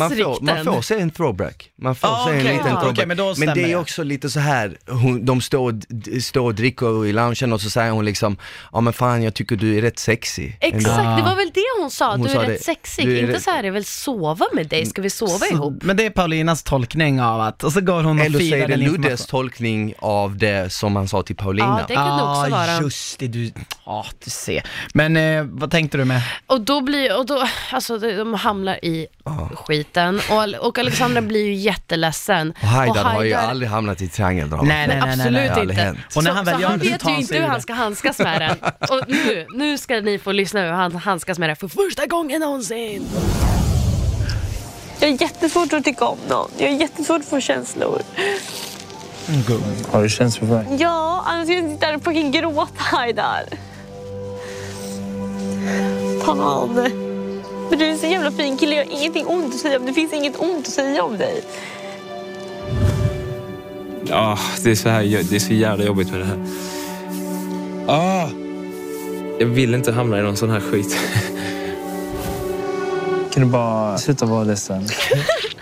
får, man se en throwback. Man får Ah, se en liten Ja, throwback. okej, men då men det är också lite så här, hon, de står, står och dricker i loungen och så säger hon liksom, ja men fan jag tycker du är rätt sexy. Exakt, Ah. det var väl det hon sa, Hon du är sa rätt det. sexig. Är inte rätt- så här, jag vill sova med dig, ska vi sova Så- ihop? Men det är Paulinas tolkning av att, och så går hon och Eller så firar är det den Luddes tolkning av det som han sa till Paulina. Ja, det kan det också vara. just det, du, ja du ser. Men eh, vad tänkte du med? Och då blir, och då, alltså de hamnar i skiten och, och Alexandra blir ju jätteledsen. Och Haidar har ju Haidar- aldrig hamnat i triangeldrama. Nej, nej, nej, nej, absolut nej. Det har aldrig inte. Och när så, han väl så gör han det så vet tar ju han inte sig hur ur han det. ska handskas med den. Och nu, nu ska ni få lyssna hur han handskas med det för första gången någonsin. Jag har jättesvårt att tycka om någon. Jag har jättesvårt att få känslor. Har du känslor för mig? Ja, annars ska jag sitta där och fucking gråta Haidar. Fan. Men du är en så jävla fin kille. Jag har ingenting ont att säga om. Det finns inget ont att säga om dig. Ja, det är så här, det är så jävla jobbigt med det här. Ah. Jag vill inte hamna i någon sån här skit. Kan du bara sluta vara ledsen?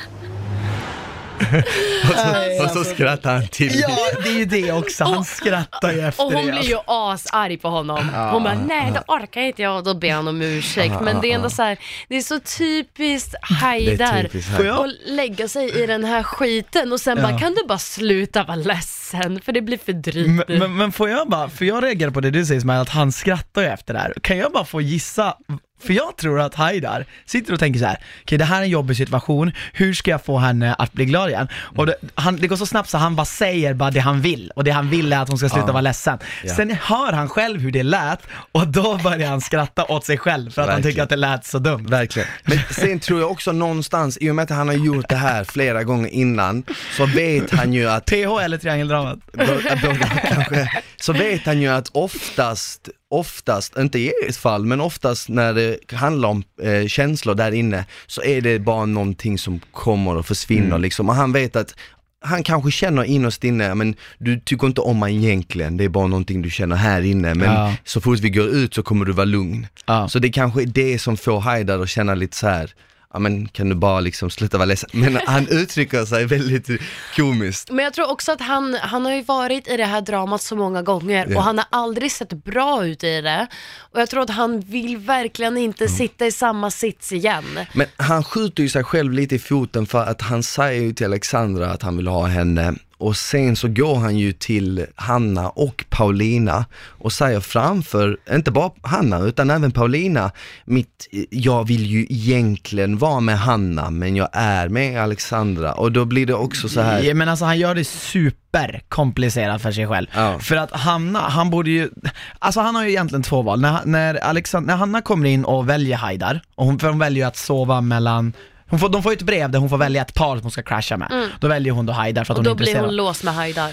Och så skrattar han till. Ja, det är ju det också, han skrattar ju efter Och hon det. blir ju asarg på honom. Hon bara, nej det orkar inte jag. Och då ber han om ursäkt. Men det är ändå så här, det är så typiskt Haidar. typiskt att lägga sig i den här skiten och sen bara, kan du bara sluta vara ledsen? sen för det blir för drygt Men, nu. men, men får jag bara, för jag reagerar på det du säger som är att han skrattar ju efter det här. Kan jag bara få gissa, för jag tror att Haidar sitter och tänker så här: okej det här är en jobbig situation, hur ska jag få henne att bli glad igen? Och det, han, det går så snabbt så han bara säger bara det han vill, och det han vill är att hon ska sluta Ja. vara ledsen. Ja. Sen hör han själv hur det lät, och då börjar han skratta åt sig själv för att han Verkligen. tycker att det lät så dumt. Verkligen. Men sen tror jag också någonstans, i och med att han har gjort det här flera gånger innan, så vet han ju att PH eller triangeldramat? Båda båda kanske. Så vet han ju att oftast, oftast, inte i ert fall, men oftast när det handlar om eh, känslor där inne så är det bara någonting som kommer och försvinner Mm. liksom. Och han vet att han kanske känner innerst inne, men du tycker inte om mig egentligen, det är bara någonting du känner här inne. Men Ja. så fort vi går ut så kommer du vara lugn. Ja. Så det kanske är det som får Haidar att känna lite så här. Ja men kan du bara liksom sluta vara ledsen? Men han uttrycker sig väldigt komiskt. Men jag tror också att han, han har ju varit i det här dramat så många gånger Ja. och han har aldrig sett bra ut i det. Och jag tror att han vill verkligen inte Mm. sitta i samma sits igen. Men han skjuter ju sig själv lite i foten för att han säger ju till Alexandra att han vill ha henne och sen så går han ju till Hanna och Paulina och säger framför, inte bara Hanna utan även Paulina, mitt, jag vill ju egentligen vara med Hanna men jag är med Alexandra och då blir det också så här. Ja, men alltså han gör det super komplicerat för sig själv. Ja. För att Hanna, han borde ju, alltså han har ju egentligen två val. När, när, Alexand- när Hanna kommer in och väljer Haidar, och hon, för hon väljer ju att sova mellan hon får, de får ju ett brev där hon får välja ett par som hon ska crasha med. Då väljer hon då Haidar för att Mm. Och hon är då blir intresserad. hon låst med Haidar.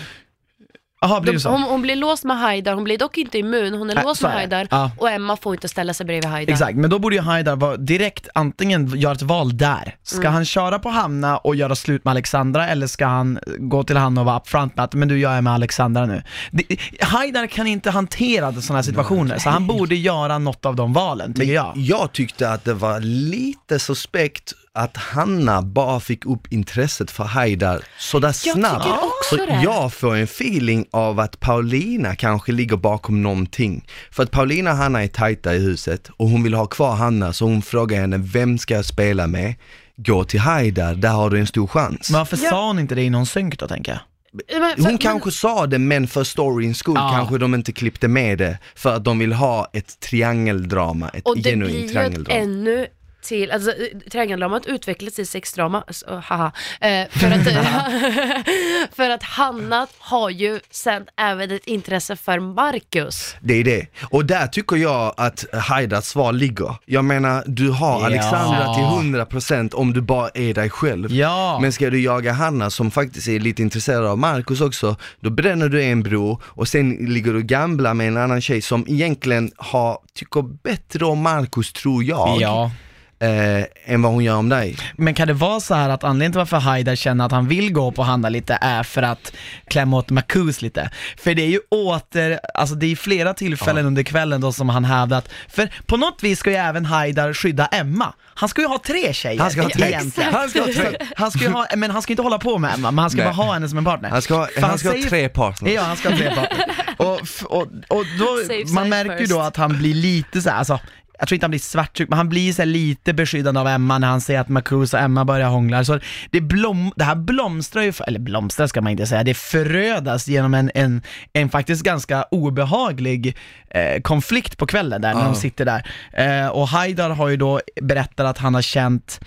Jaha, blir det så? Hon, hon blir låst med Haidar, hon blir dock inte immun, hon är Nej, låst med. Haidar Ja. och Emma får inte ställa sig bredvid Haidar. Exakt, men då borde ju Haidar vara direkt antingen göra ett val där. Ska Mm. han köra på Hanna och göra slut med Alexandra eller ska han gå till Hanna och vara upfront med att men du jag är med Alexandra nu. Det, Haidar kan inte hantera sådana här situationer så han borde göra något av de valen tycker jag. Jag tyckte att det var lite suspekt att Hanna bara fick upp intresset för Haidar sådär snabbt. tycker också Så det. jag får en feeling av att Paulina kanske ligger bakom någonting. För att Paulina och Hanna är tajta i huset och hon vill ha kvar Hanna så hon frågar henne, vem ska jag spela med? Gå till Haidar, där har du en stor chans. Men varför Ja. sa hon inte det i någon synk då tänker jag? Men för- Hon men- kanske sa det men för storyns skull Ja. kanske de inte klippte med det för att de vill ha ett triangeldrama, ett Och det blir genuint ju ett triangeldrama. ännu till, alltså eh, triangeldramat utvecklats till sexdrama, så, haha. Eh, för, att, för att Hanna har ju sen även ett intresse för Marcus. Det är det. Och där tycker jag att Haidars svar ligger. Jag menar, du har Ja. Alexandra till 100% om du bara är dig själv. Ja. Men ska du jaga Hanna som faktiskt är lite intresserad av Marcus också, då bränner du en bro och sen ligger du gambla med en annan tjej som egentligen har, tycker bättre om Marcus tror jag, Ja. Eh, än vad hon gör om dig. Men kan det vara så här att anledningen till varför Haidar känner att han vill gå på Hanna lite är för att klämma åt Marcus lite? För det är ju åter, alltså det är flera tillfällen under kvällen då som han hävdat, för på något vis ska ju även Haidar skydda Emma. Han ska ju ha tre tjejer Han ska ha tre. egentligen. Han ska ha tre. Han ska ju ha, men han ska inte hålla på med Emma, men han ska Nej. bara ha henne som en partner. Han ska ha, För han ska ha säger- tre partners. Ja, han ska ha tre partner. och, f- och, och då, Safe man side märker ju då first. att han blir lite så här, alltså jag tror inte han blir svartsjuk, men han blir så här lite beskyddande av Emma när han ser att Marcus och Emma börjar hångla. Så det, blom, det här blomstrar ju, eller blomstrar ska man inte säga, det förödas genom en, en, en faktiskt ganska obehaglig eh, konflikt på kvällen där, när de sitter där. Eh, och Haidar har ju då berättat att han har känt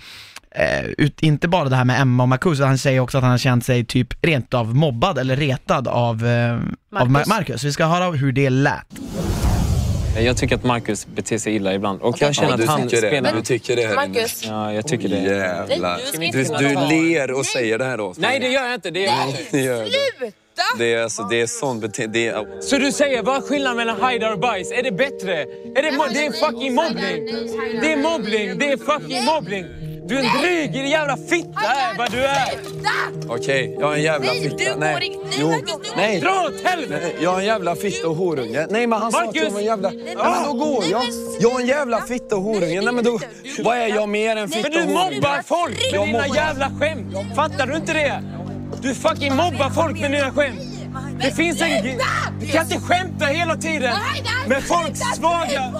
Eh, ut, inte bara det här med Emma och Marcus, utan han säger också att han har känt sig typ rent av mobbad eller retad av, av Mar- Marcus. Marcus. Vi ska höra hur det lät. Jag tycker att Marcus beter sig illa ibland. Och jag känner du att han spelar... Du tycker det här inne. Marcus. Ja, jag tycker det. Jävlar. Nej, Du, du du ler och säger det här då. Nej, det gör jag inte. Det gör du. Det är, alltså, det är sånt beteende. Det är, Så du säger, vad är skillnaden mellan Haidar och bajs? Är det bättre? Är det, det är fucking mobbning! Det är mobbning! Det är fucking mobbning! Du är en dryg din jävla fitta är vad du är! Okej, jag är en jävla Nej, fitta. du går inte- nej, Jo. Marcus, du- Nej. Dra åt helvete! Nej, Jag är en jävla fitta och horunge. Nej men han sa att jag var en jävla... Ja, men då går jag. Jag är en jävla fitta och horunge. Nej men då... Vad är jag mer än fitta Men du och horunge? mobbar folk med dina jävla skämt! Fattar du inte det? Du fucking mobbar folk med dina skämt! Det finns en... Du kan inte skämta hela tiden med folks svaga...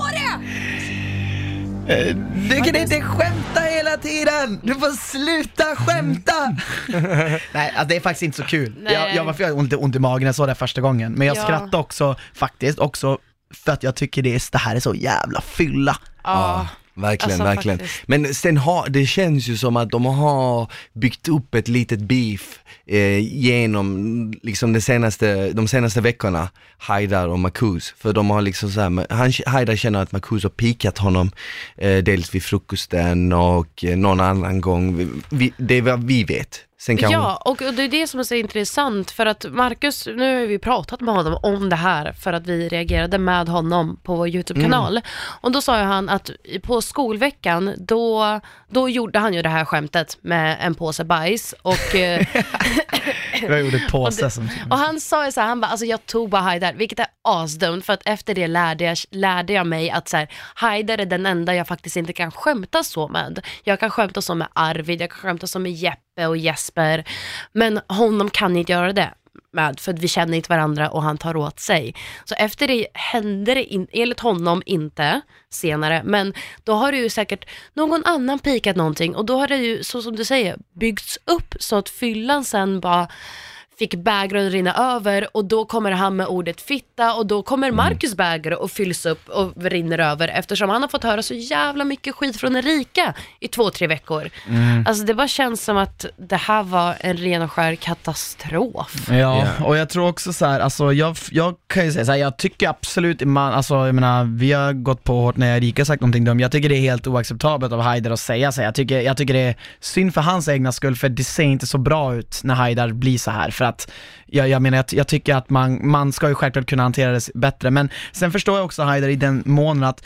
Du kan inte skämta hela tiden! Du får sluta skämta! Nej, alltså det är faktiskt inte så kul. Nej. Jag, jag var för jag lite ont i magen när jag såg det första gången, men jag Ja. skrattade också faktiskt, också för att jag tycker det, är, det här är så jävla fylla. Ja. Verkligen, Alltså, verkligen. faktiskt. Men sen har, det känns ju som att de har byggt upp ett litet beef eh, genom liksom de senaste, de senaste veckorna, Haidar och Marcus. För de har liksom så här, han, Haidar känner att Marcus har pikat honom, eh, dels vid frukosten och eh, någon annan gång, vi, det är vad vi vet. Sen kan Ja, och det är det som är så intressant för att Marcus, nu har vi pratat med honom om det här för att vi reagerade med honom på vår YouTube-kanal. Och då sa ju han att på skolveckan, då, då gjorde han ju det här skämtet med en påse bajs och eh, Jag gjorde påse som... Och han sa ju så här, han bara, alltså jag tog bara Haidar, vilket är asdumt, för att efter det lärde jag, lärde jag mig att så här, Haidar är den enda jag faktiskt inte kan skämta så med. Jag kan skämta så med Arvid, jag kan skämta så med Jeppe och Jesper, men honom kan inte göra det med, för att vi känner inte varandra och han tar åt sig. Så efter det hände det, in, enligt honom, inte senare, men då har det ju säkert någon annan pikat någonting och då har det ju, så som du säger, byggts upp så att fyllan sen bara fick bägaren att rinna över och då kommer han med ordet fitta och då kommer Marcus bägare och fylls upp och rinner över eftersom han har fått höra så jävla mycket skit från Erika i två, tre veckor. Alltså det bara känns som att det här var en ren och skär katastrof. Ja, och jag tror också så här, alltså jag, jag kan ju säga så här, jag tycker absolut, man, alltså jag menar, vi har gått på hårt när Erika sagt någonting dumt, jag tycker det är helt oacceptabelt av Haidar att säga så här. jag tycker, jag tycker det är synd för hans egna skull, för det ser inte så bra ut när Haidar blir så här för att jag, jag menar, jag, jag tycker att man, man ska ju självklart kunna hantera det bättre, men sen förstår jag också Haidar i den månen att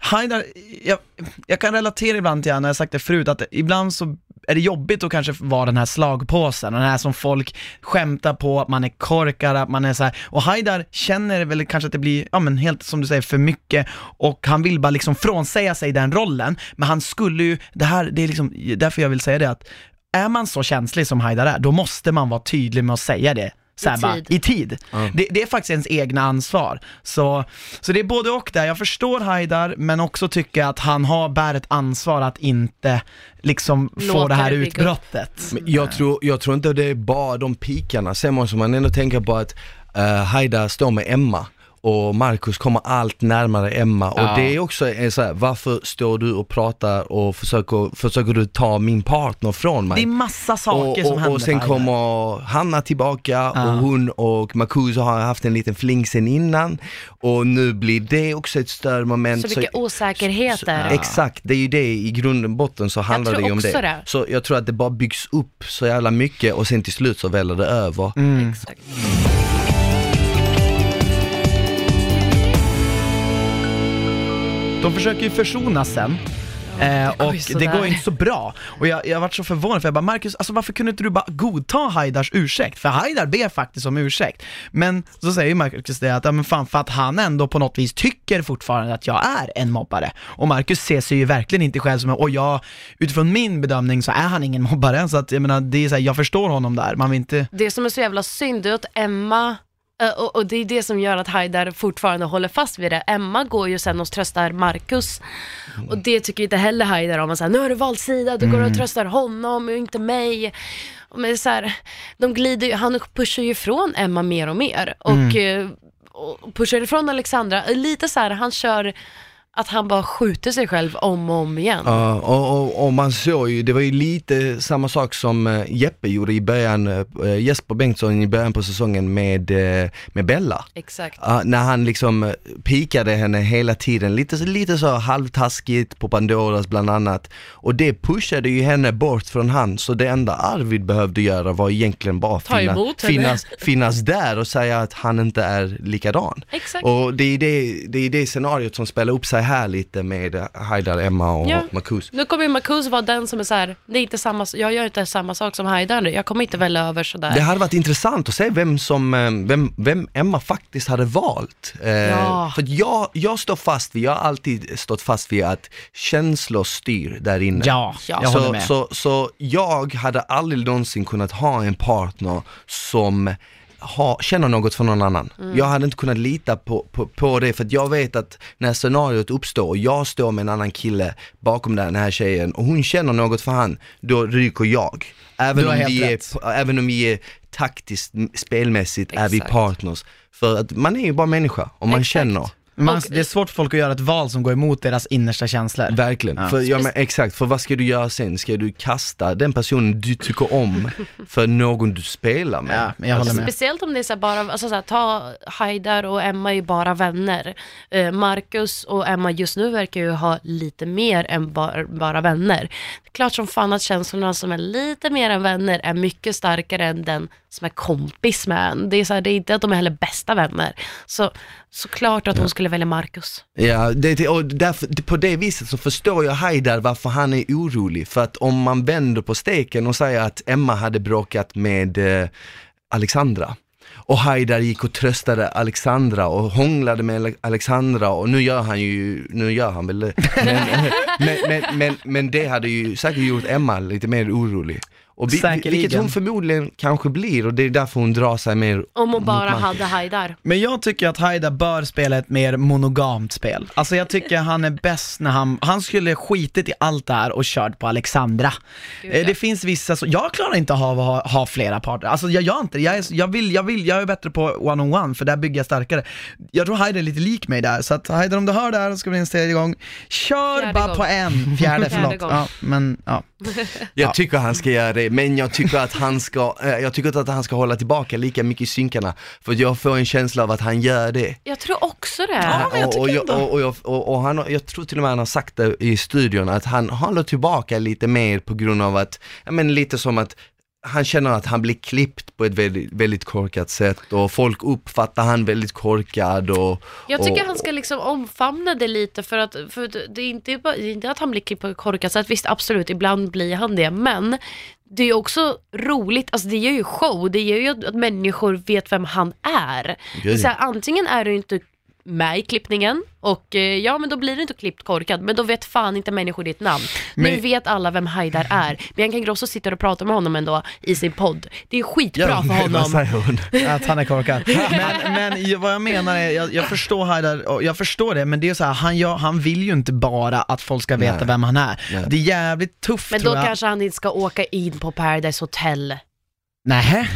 Haidar, jag, jag kan relatera ibland till honom, jag har sagt det förut, att ibland så är det jobbigt att kanske vara den här slagpåsen, den här som folk skämtar på, att man är korkad, att man är så här. och Haidar känner väl kanske att det blir, ja men helt som du säger, för mycket och han vill bara liksom frånsäga sig den rollen, men han skulle ju, det här, det är liksom, därför jag vill säga det att är man så känslig som Haidar är, då måste man vara tydlig med att säga det. Så här I bara, tid. I tid. Det, det är faktiskt ens egna ansvar. Så, så det är både och där. Jag förstår Haidar, men också tycker att han har, bär ett ansvar att inte liksom få det här utbrottet. Men jag tror, jag tror inte det är bara de pikarna, sen måste man ändå tänka på att uh, Haida står med Emma och Marcus kommer allt närmare Emma Ja. och det är också en så här, varför står du och pratar och försöker, försöker du ta min partner från mig? Det är massa saker och, som och, händer och sen kommer Hanna tillbaka Ja. och hon och Marcus har haft en liten fling sen innan och nu blir det också ett störmoment. Så mycket osäkerheter. Exakt, det är ju det i grunden botten så handlar det ju om det. det. Så jag tror att det bara byggs upp så jävla mycket och sen till slut så väller det över. Mm. Exakt. De försöker ju försonas sen. Eh, och ju det går inte så bra. Och jag, jag varit så förvånad för jag bara, Marcus, alltså varför kunde inte du bara godta Haidars ursäkt? För Haidar ber faktiskt om ursäkt. Men så säger ju Marcus det att, ja men fan, för att han ändå på något vis tycker fortfarande att jag är en mobbare. Och Marcus ser sig ju verkligen inte själv som, och jag, utifrån min bedömning så är han ingen mobbare. Så att jag menar, det är så här, jag förstår honom där, man vill inte Det som är så jävla synd är att Emma, och, och det är det som gör att Haidar fortfarande håller fast vid det. Emma går ju sen och tröstar Marcus och det tycker inte heller Haidar om. Han säger nu har du valt sida, du går och tröstar honom och inte mig. Men så här, de glider ju, han pushar ju ifrån Emma mer och mer och, eh, och pushar ifrån Alexandra. Lite så här, han kör att han bara skjuter sig själv om och om igen. Ja, och, och, och man såg ju, det var ju lite samma sak som eh, Jeppe gjorde i början, eh, Jesper Bengtsson i början på säsongen med, eh, med Bella. Exakt. Ja, när han liksom eh, pikade henne hela tiden, lite, lite så halvtaskigt på Pandoras bland annat. Och det pushade ju henne bort från han, så det enda Arvid behövde göra var egentligen bara finna, finnas, finnas där och säga att han inte är likadan. Exakt. Och det är det, det är det scenariot som spelar upp sig här lite med Haidar, Emma och Ja. Marcus. Nu kommer ju Marcus vara den som är så här, det är inte samma, jag gör inte samma sak som Haidar, jag kommer inte välja över sådär. Det hade varit intressant att se vem som, eh, vem, vem Emma faktiskt hade valt. Eh, Ja. För jag, jag står fast vid, jag har alltid stått fast vid att känslor styr där inne. Ja, Ja. jag håller så, med. så, så jag hade aldrig någonsin kunnat ha en partner som ha, känner något för någon annan. Mm. Jag hade inte kunnat lita på, på, på det för att jag vet att när scenariot uppstår och jag står med en annan kille bakom den här tjejen och hon känner något för han, då ryker jag. Även om, vi är, även om vi är taktiskt, spelmässigt är vi Exakt. partners. För att man är ju bara människa och man Exakt. känner. Man, Och- det är svårt för folk att göra ett val som går emot deras innersta känslor. Verkligen, Ja. för, ja, men, exakt, för vad ska du göra sen? Ska du kasta den personen du tycker om för någon du spelar med? Ja, men jag håller med. Speciellt om det är så här bara, alltså så här, ta Haidar och Emma är ju bara vänner. Eh, Marcus och Emma just nu verkar ju ha lite mer än bara, bara vänner. Det är klart som fan att känslorna som är lite mer än vänner är mycket starkare än den som är kompis med en. Det är, så här, det är inte att de är heller bästa vänner. Så såklart att hon skulle välja Marcus. Ja, det, och därför, på det viset så förstår jag Haidar varför han är orolig. För att om man vänder på steken och säger att Emma hade bråkat med eh, Alexandra och Haidar gick och tröstade Alexandra och hånglade med Ale- Alexandra och nu gör han ju, nu gör han väl det. Men, men, men, men, men det hade ju säkert gjort Emma lite mer orolig. Och vi, Säkerligen. vilket hon förmodligen kanske blir och det är därför hon drar sig mer Om hon mot bara Marcus. hade Haidar. Men jag tycker att Haida bör spela ett mer monogamt spel. Alltså jag tycker han är bäst när han, han skulle skitit i allt det här och kört på Alexandra. Gud, Eh, ja. Det finns vissa, så, jag klarar inte av att ha, ha flera parter. Alltså jag gör inte det, jag, är, jag, vill, jag, vill, jag är bättre på one-on-one för där bygger jag starkare. Jag tror Haida är lite lik mig där, så att Haida om du hör det här ska vi en tredje gång. Kör Fjärde bara gång. på en, fjärde, Fjärde förlåt. gång. Ja, men ja. Jag tycker han ska göra det, men jag tycker att han ska, eh, jag tycker inte att han ska hålla tillbaka lika mycket i synkarna, för jag får en känsla av att han gör det. Jag tror också det. Ja, men jag och, jag, ändå- och, och, jag, och, och han, har- jag tror till och med han har sagt det i studion, att han håller tillbaka lite mer på grund av att, ja men lite som att han känner att han blir klippt på ett väldigt, väldigt korkat sätt och folk uppfattar han väldigt korkad och... Jag tycker och, han ska liksom omfamna det lite för att, för det är inte, det är inte att han blir klippt på ett korkat sätt, visst absolut, ibland blir han det, men det är också roligt, alltså det gör ju show, det gör ju att, människor vet vem han är. Gud. Så här, antingen är du inte med i klippningen och eh, ja men då blir du inte klippt korkad men då vet fan inte människor ditt namn. Nu Men- vet alla vem Haidar är. Bianca Ingrosso sitter och pratar med honom ändå i sin podd. Det är skitbra för vad honom. säger hon? Att han är korkad. Men, men vad jag menar är, jag, jag förstår Haidar, jag förstår det, men det är så här, han, gör, han vill ju inte bara att folk ska veta Nej. vem han är. Nej. Det är jävligt tufft Men tror då jag. kanske han inte ska åka in på Paradise Hotel. Nej.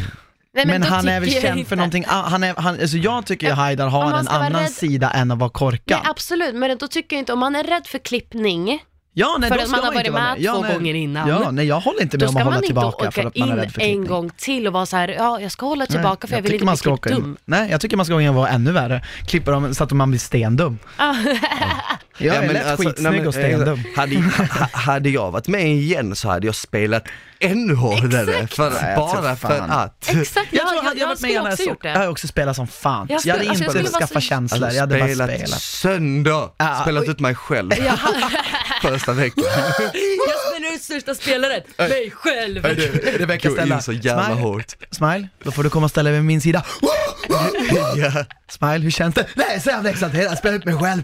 Nej, Men, då han är väl jag känd för någonting, han är, han, alltså jag tycker ju Ja, Haidar har en annan rädd- sida än att vara korkad. Nej absolut, men då tycker jag inte, om man är rädd för klippning, ja, nej, för att man har jag varit vara med Ja, två nej. gånger innan. Ja, nej jag håller inte med om att man hålla inte tillbaka åka för att man är in rädd för en klippning. gång till och vara så här, ja jag ska hålla tillbaka för jag, vill tycker inte man bli ska klippt åka dum. Nej, jag tycker man ska gå in och vara ännu värre. Klippa dem så att man blir stendum. Ah. Jag är men lätt alltså, skitsnygg nej, men, och stendum. eh, hade, ha- hade jag varit med igen så hade jag spelat ännu hårdare, för, Nej, jag tror bara för att. Exakt, jag, Jag jag, jag jag, varit med skulle igen också så, gjort jag det. hade också spelat som fan. Jag Jag, hade alltså, jag inte vara skaffa så- känslor, jag hade bara spelat spelat. sönder, Ja, spelat oj. ut mig själv Jag, första veckan. jag spelar ut största spelaren, mig själv. Rebecka Gå ställa. in så jävla Smile, hårt. Smile, då får du komma och ställa dig vid min sida. Ja. Smile, hur känns det? Nej, så jävla exalterad, spela ut mig själv.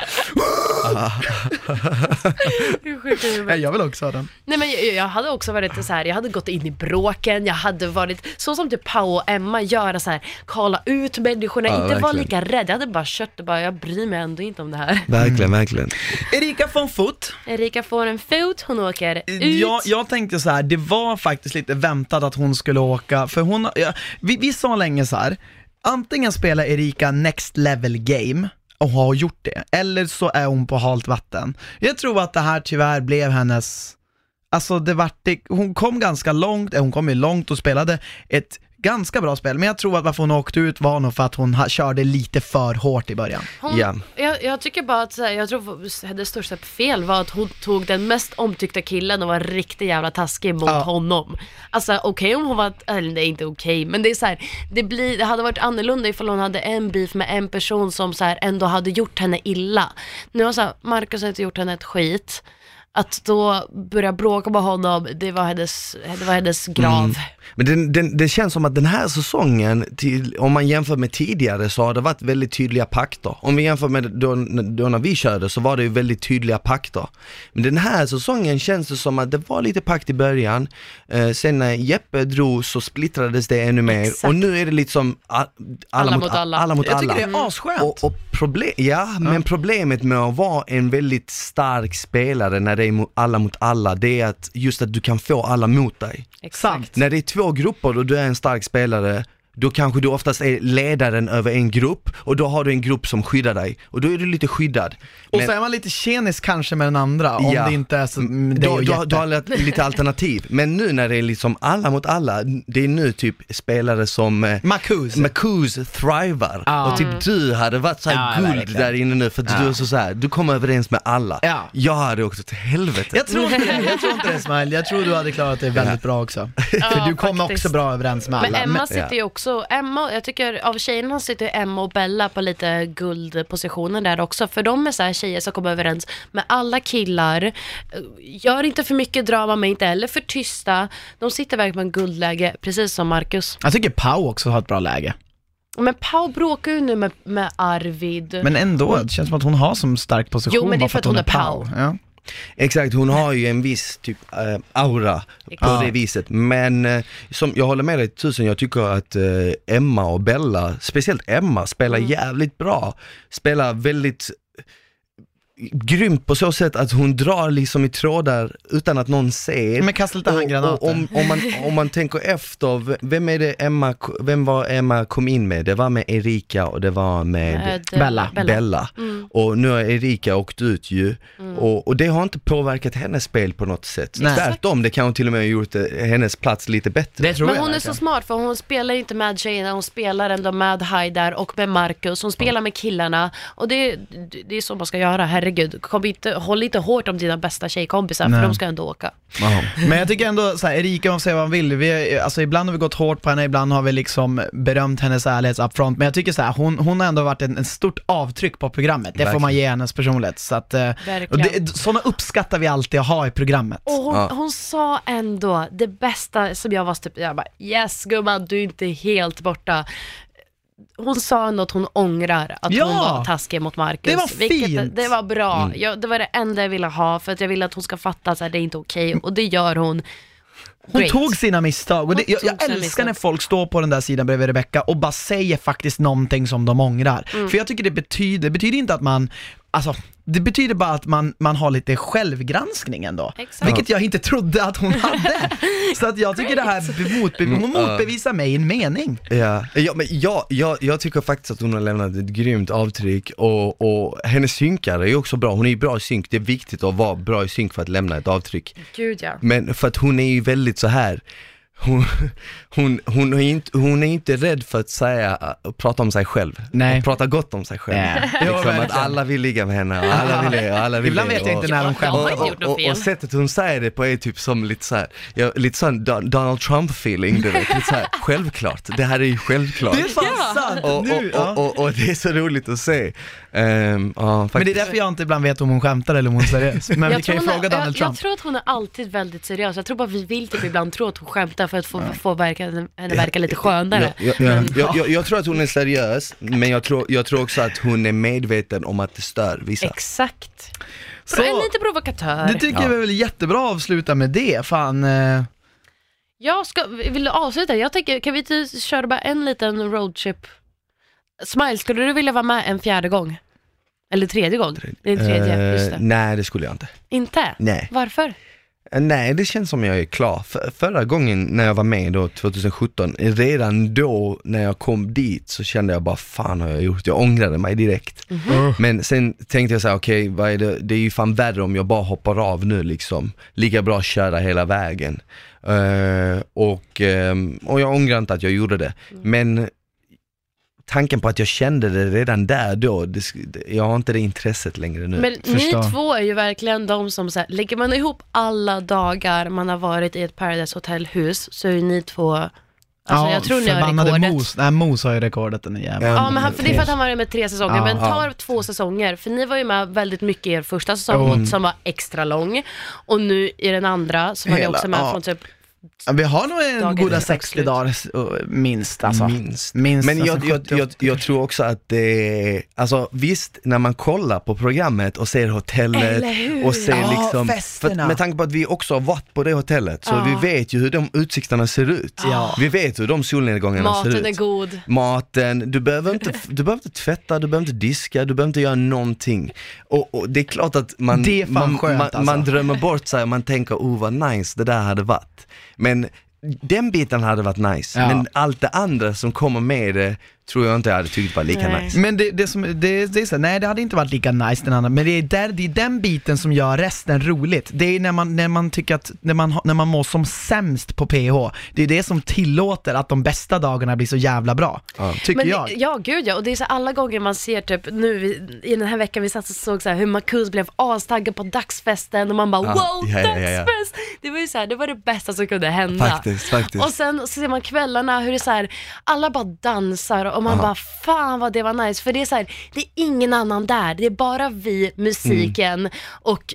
Nej, jag vill också ha den. Nej men jag, jag hade också varit så här, jag hade gått in i bråken, jag hade varit, så som typ Pau och Emma gör, så här, kala ut människorna, Ja, inte vara lika rädd. Jag hade bara kört och bara, jag bryr mig ändå inte om det här. Verkligen, verkligen. Erika von Foot, Erika får en fot, hon åker ut. jag, jag tänkte så här, det var faktiskt lite väntat att hon skulle åka, för hon, ja, vi, vi sa länge så här. antingen spelar Erika next level game, och har gjort det, eller så är hon på halt vatten. Jag tror att det här tyvärr blev hennes, alltså det vart, det, hon kom ganska långt, eh, hon kom ju långt och spelade ett ganska bra spel, men jag tror att varför hon åkte ut var nog för att hon ha, körde lite för hårt i början. Hon, Ja. jag, jag tycker bara att, så här, jag tror hennes största fel var att hon tog den mest omtyckta killen och var riktigt jävla taskig mot Ja. honom. Alltså okej om hon var, eller det är inte okej, men det är så här, det, blir, det hade varit annorlunda ifall hon hade en beef med en person som så här, ändå hade gjort henne illa. Nu har så här, Marcus har inte gjort henne ett skit. Att då börja bråka med honom, det var hennes, det var hennes grav. Mm. Men den, den, det känns som att den här säsongen, till, om man jämför med tidigare så har det varit väldigt tydliga pakter. Om vi jämför med då, då när vi körde så var det ju väldigt tydliga pakter. Men den här säsongen känns det som att det var lite pakt i början, eh, sen när Jeppe drog så splittrades det ännu mer Exakt. och nu är det liksom a, alla, mot, alla. alla mot Jag alla. tycker det är asskönt. Och, och problem, ja, men problemet med att vara en väldigt stark spelare när det är mo- alla mot alla, det är att just att du kan få alla mot dig. Sant. När det är två grupper och du är en stark spelare, då kanske du oftast är ledaren över en grupp och då har du en grupp som skyddar dig och då är du lite skyddad. Och Men- så är man lite tjenis kanske med den andra, om Ja. det inte är så, mm, dig då, då, då har du lite alternativ. Men nu när det är liksom alla mot alla, det är nu typ spelare som eh, Marcus. Marcus thrivar. Ja. Och typ du hade varit så Ja, guld där inne nu för att du är så, så här, du kommer överens med alla. Ja. Jag hade också till helvete. Jag tror inte det, jag tror inte det Smile. Jag tror du hade klarat det väldigt bra också. För du kommer också bra överens med alla. Men Emma sitter ju också, Emma, jag tycker av tjejerna sitter Emma och Bella på lite guldpositioner där också. För de är så här tjejer som kommer överens med alla killar. Gör inte för mycket drama men inte heller för tysta. De sitter verkligen på en guldläge, precis som Marcus. Jag tycker Pau också har ett bra läge. Men Pau bråkar ju nu med, med Arvid. Men ändå, det känns som att hon har som stark position Jo, men det är för att hon är Pau. Ja. Exakt, hon har ju en viss typ eh, aura på Ja. det viset. Men eh, som, jag håller med dig tusen, jag tycker att eh, Emma och Bella, speciellt Emma, spelar Mm. jävligt bra. Spelar väldigt grymt på så sätt att hon drar liksom i trådar utan att någon ser. Men kasta lite handgranater. om, om, man, om man tänker efter, vem är det Emma, vem var Emma kom in med? Det var med Erika och det var med Med, eh, Bella. Bella. Mm. Och nu har Erika åkt ut ju. Och, och det har inte påverkat hennes spel på något sätt. Nej. Tvärtom, det kanske till och med har gjort eh, hennes plats lite bättre. Det tror Men jag hon är verkligen. så smart för hon spelar inte med tjejerna, hon spelar ändå med Haidar och med Marcus. Hon spelar med killarna och det, det är så man ska göra, herregud. Kom inte, håll inte hårt om dina bästa tjejkompisar Nej. för de ska ändå åka. Men jag tycker ändå så här, Erika man får säga vad man vill, vi, alltså ibland har vi gått hårt på henne, ibland har vi liksom berömt hennes ärlighet upfront, men jag tycker så här, hon, hon har ändå varit en, en stort avtryck på programmet, det får man ge hennes personlighet. Så att, eh, och Verkligen. det, sådana uppskattar vi alltid att ha i programmet. Och hon, Ja. hon sa ändå det bästa som jag var typ, jag bara yes gumman du är inte helt borta. Hon sa ändå att hon ångrar att Ja! hon var taskig mot Marcus. Det var vilket, fint. Det var bra. Jag, det var det enda jag ville ha för att jag ville att hon ska fatta att det är inte okej och det gör hon. Hon Great. tog sina misstag och det, jag, jag älskar misstag. när folk står på den där sidan bredvid Rebecca och bara säger faktiskt någonting som de ångrar. Mm. För jag tycker det betyder, det betyder inte att man, alltså det betyder bara att man, man har lite självgranskning ändå. Exakt. Vilket jag inte trodde att hon hade. Så att jag tycker det här, be- motbe, hon motbevisar mig i en mening. Ja, ja men jag, jag, jag tycker faktiskt att hon har lämnat ett grymt avtryck och, och hennes synkare är också bra, hon är ju bra i synk, det är viktigt att vara bra i synk för att lämna ett avtryck. Gud ja. Men för att hon är ju väldigt så här hon, hon, hon, är inte, hon är inte rädd för att säga, och prata om sig själv. Nej. Och prata gott om sig själv. Ja. Jo, Liksom att alla vill ligga med henne och alla vill det och alla vill Ibland vet jag och, inte när de har skämtar. och, och, fel. och sättet hon säger det på är typ som lite så här, ja, lite sån Don- Donald Trump-feeling, du vet. Lite så här, självklart, det här är ju självklart. Det är fan sant! och, och, ja. och, och, och det är så roligt att se. Ehm, ja, Men det är därför jag inte ibland vet om hon skämtar eller om hon är seriös. Men vi Jag kan ju tror hon fråga är- Donald jag, Trump. jag tror att hon är alltid väldigt seriös. Jag tror bara vi vill typ ibland tro att hon skämtar för att få, få verka, henne verka lite skönare. Ja, ja, ja. Jag, jag, jag tror att hon är seriös, men jag tror, jag tror också att hon är medveten om att det stör vissa. Exakt. Så- En lite provokatör. Det tycker jag är väl jättebra att avsluta med det, fan. Eh, Jag ska, vill du avsluta? Jag tänker, kan vi köra bara en liten roadtrip? Smile, skulle du vilja vara med en fjärde gång? Eller tredje gång? Det är en tredje, just Eh, det. nej, det skulle jag inte. Inte? Nej. Varför? Eh, Nej, det känns som jag är klar. För, förra gången när jag var med då, 2017, redan då när jag kom dit så kände jag bara, fan har jag gjort? Jag ångrade mig direkt. Men sen tänkte jag så här, okej, är det? det är ju fan värre om jag bara hoppar av nu liksom. Lika bra att köra hela vägen. Eh, och, ehm, och jag ångrar inte att jag gjorde det. Men tanken på att jag kände det redan där då, det, jag har inte det intresset längre nu. Men förstår. ni två är ju verkligen de som, så här, lägger man ihop alla dagar man har varit i ett Paradise Hotel-hus så är ni två Alltså, jag tror ni har rekordet. Mos, nej Mos har ju rekordet den är jäveln. Ja, men han, för det är för att han var med tre säsonger, Ja. men ta Ja. två säsonger, för ni var ju med väldigt mycket i er första säsong Mm. som var extra lång, och nu i den andra så var ni också med ja. från typ, Ja, Vi har nog en goda till 60 slut. dagar minst alltså. Minst. Minst, Men jag, alltså, jag, 70, jag, jag tror också att det alltså visst när man kollar på programmet och ser hotellet och ser Ja, liksom, festerna. för, med tanke på att vi också har varit på det hotellet så Ja. vi vet ju hur de utsikterna ser ut. Ja. Vi vet hur de solnedgångarna ser ut. maten är god. Maten, du behöver, inte, du behöver inte tvätta, du behöver inte diska, du behöver inte göra någonting. Och, och det är klart att man, Det är fan man, skönt, man, alltså. man drömmer bort sig och man tänker, oh vad nice det där hade varit. Men den biten hade varit nice, Ja. men allt det andra som kommer med det tror jag inte jag hade tyckt var lika Nej. nice. Men det, det som, det, det är så, nej det hade inte varit lika nice den andra, men det är, där, det är den biten som gör resten roligt. Det är när man, när man tycker att, när man, har- när man mår som sämst på PH, det är det som tillåter att de bästa dagarna blir så jävla bra. Ja. Tycker Men jag. det, ja, gud ja. Och det är så alla gånger man ser typ nu vi, i den här veckan vi satt och såg så här hur Marcus blev astaggad på dagsfesten och man bara Ja, wow, ja, ja, ja, ja. dagsfest! Det var ju så här, det var det bästa som kunde hända. Faktiskt, faktiskt. Och sen så ser man kvällarna hur det är så här, alla bara dansar och man Ja. bara fan vad det var nice. För det är så här, det är ingen annan där. Det är bara vi, musiken Mm. och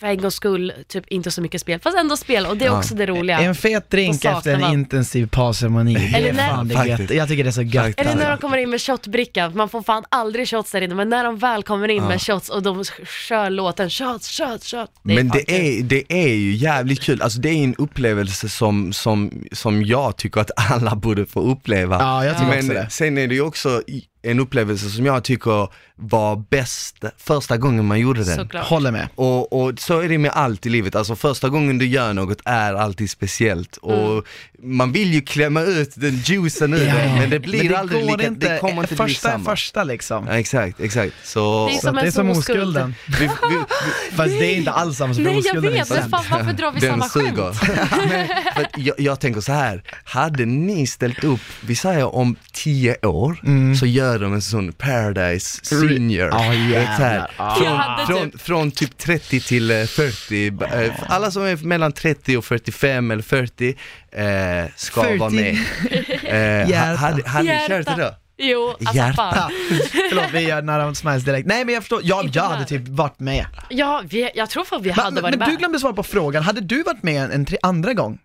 för en gångs skull typ inte så mycket spel, fast ändå spel och det är Ja. också det roliga. En fet drink saknar efter en man. intensiv parceremoni, det Eller är när- fan det Faktiskt. gött. Jag tycker det är så gött. Faktiskt. Eller när de kommer in med shotbricka, man får fan aldrig shots där inne, men när de väl kommer in med shots och de kör låten shots, shots, shots. Men fan det kul. är, det är ju jävligt kul, alltså det är en upplevelse som, som, som jag tycker att alla borde få uppleva. Ja, jag tycker Men också det. sen är det ju också i- en upplevelse som jag tycker var bäst första gången man gjorde den. Såklart. Håller med. Och, och så är det med allt i livet, alltså första gången du gör något är alltid speciellt och man vill ju klämma ut den juicen ur det, men det blir men det aldrig lika, inte, det kommer inte bli första är samma. första liksom. Ja, exakt, exakt. Så, Det är som det är som oskuld. oskulden. vi, vi, vi, Fast det är inte alls samma som Nej jag oskulden är vet, men sämst. fan, varför drar vi den samma suger. skämt? Jag, jag tänker så här, hade ni ställt upp, vi säger om tio år, så gör de en sån Paradise Senior. Ja, så jävlar. här, Ja. från, Jag hade från, från typ 30 till eh, 40, eh, alla som är mellan 30 och 45 eller 40 eh, ska 40. vara med. Eh, Hjärta. ha- hade hade ni kört det då? Hjärta. Jo, alltså Hjärta. fan. Förlåt, vi gör Nära om Smiles direkt. Nej men jag förstår, jag där. hade typ varit med. Ja, vi, jag tror fan vi Men, hade varit men du med. glömde svara på frågan, hade du varit med en, en tre, andra gång?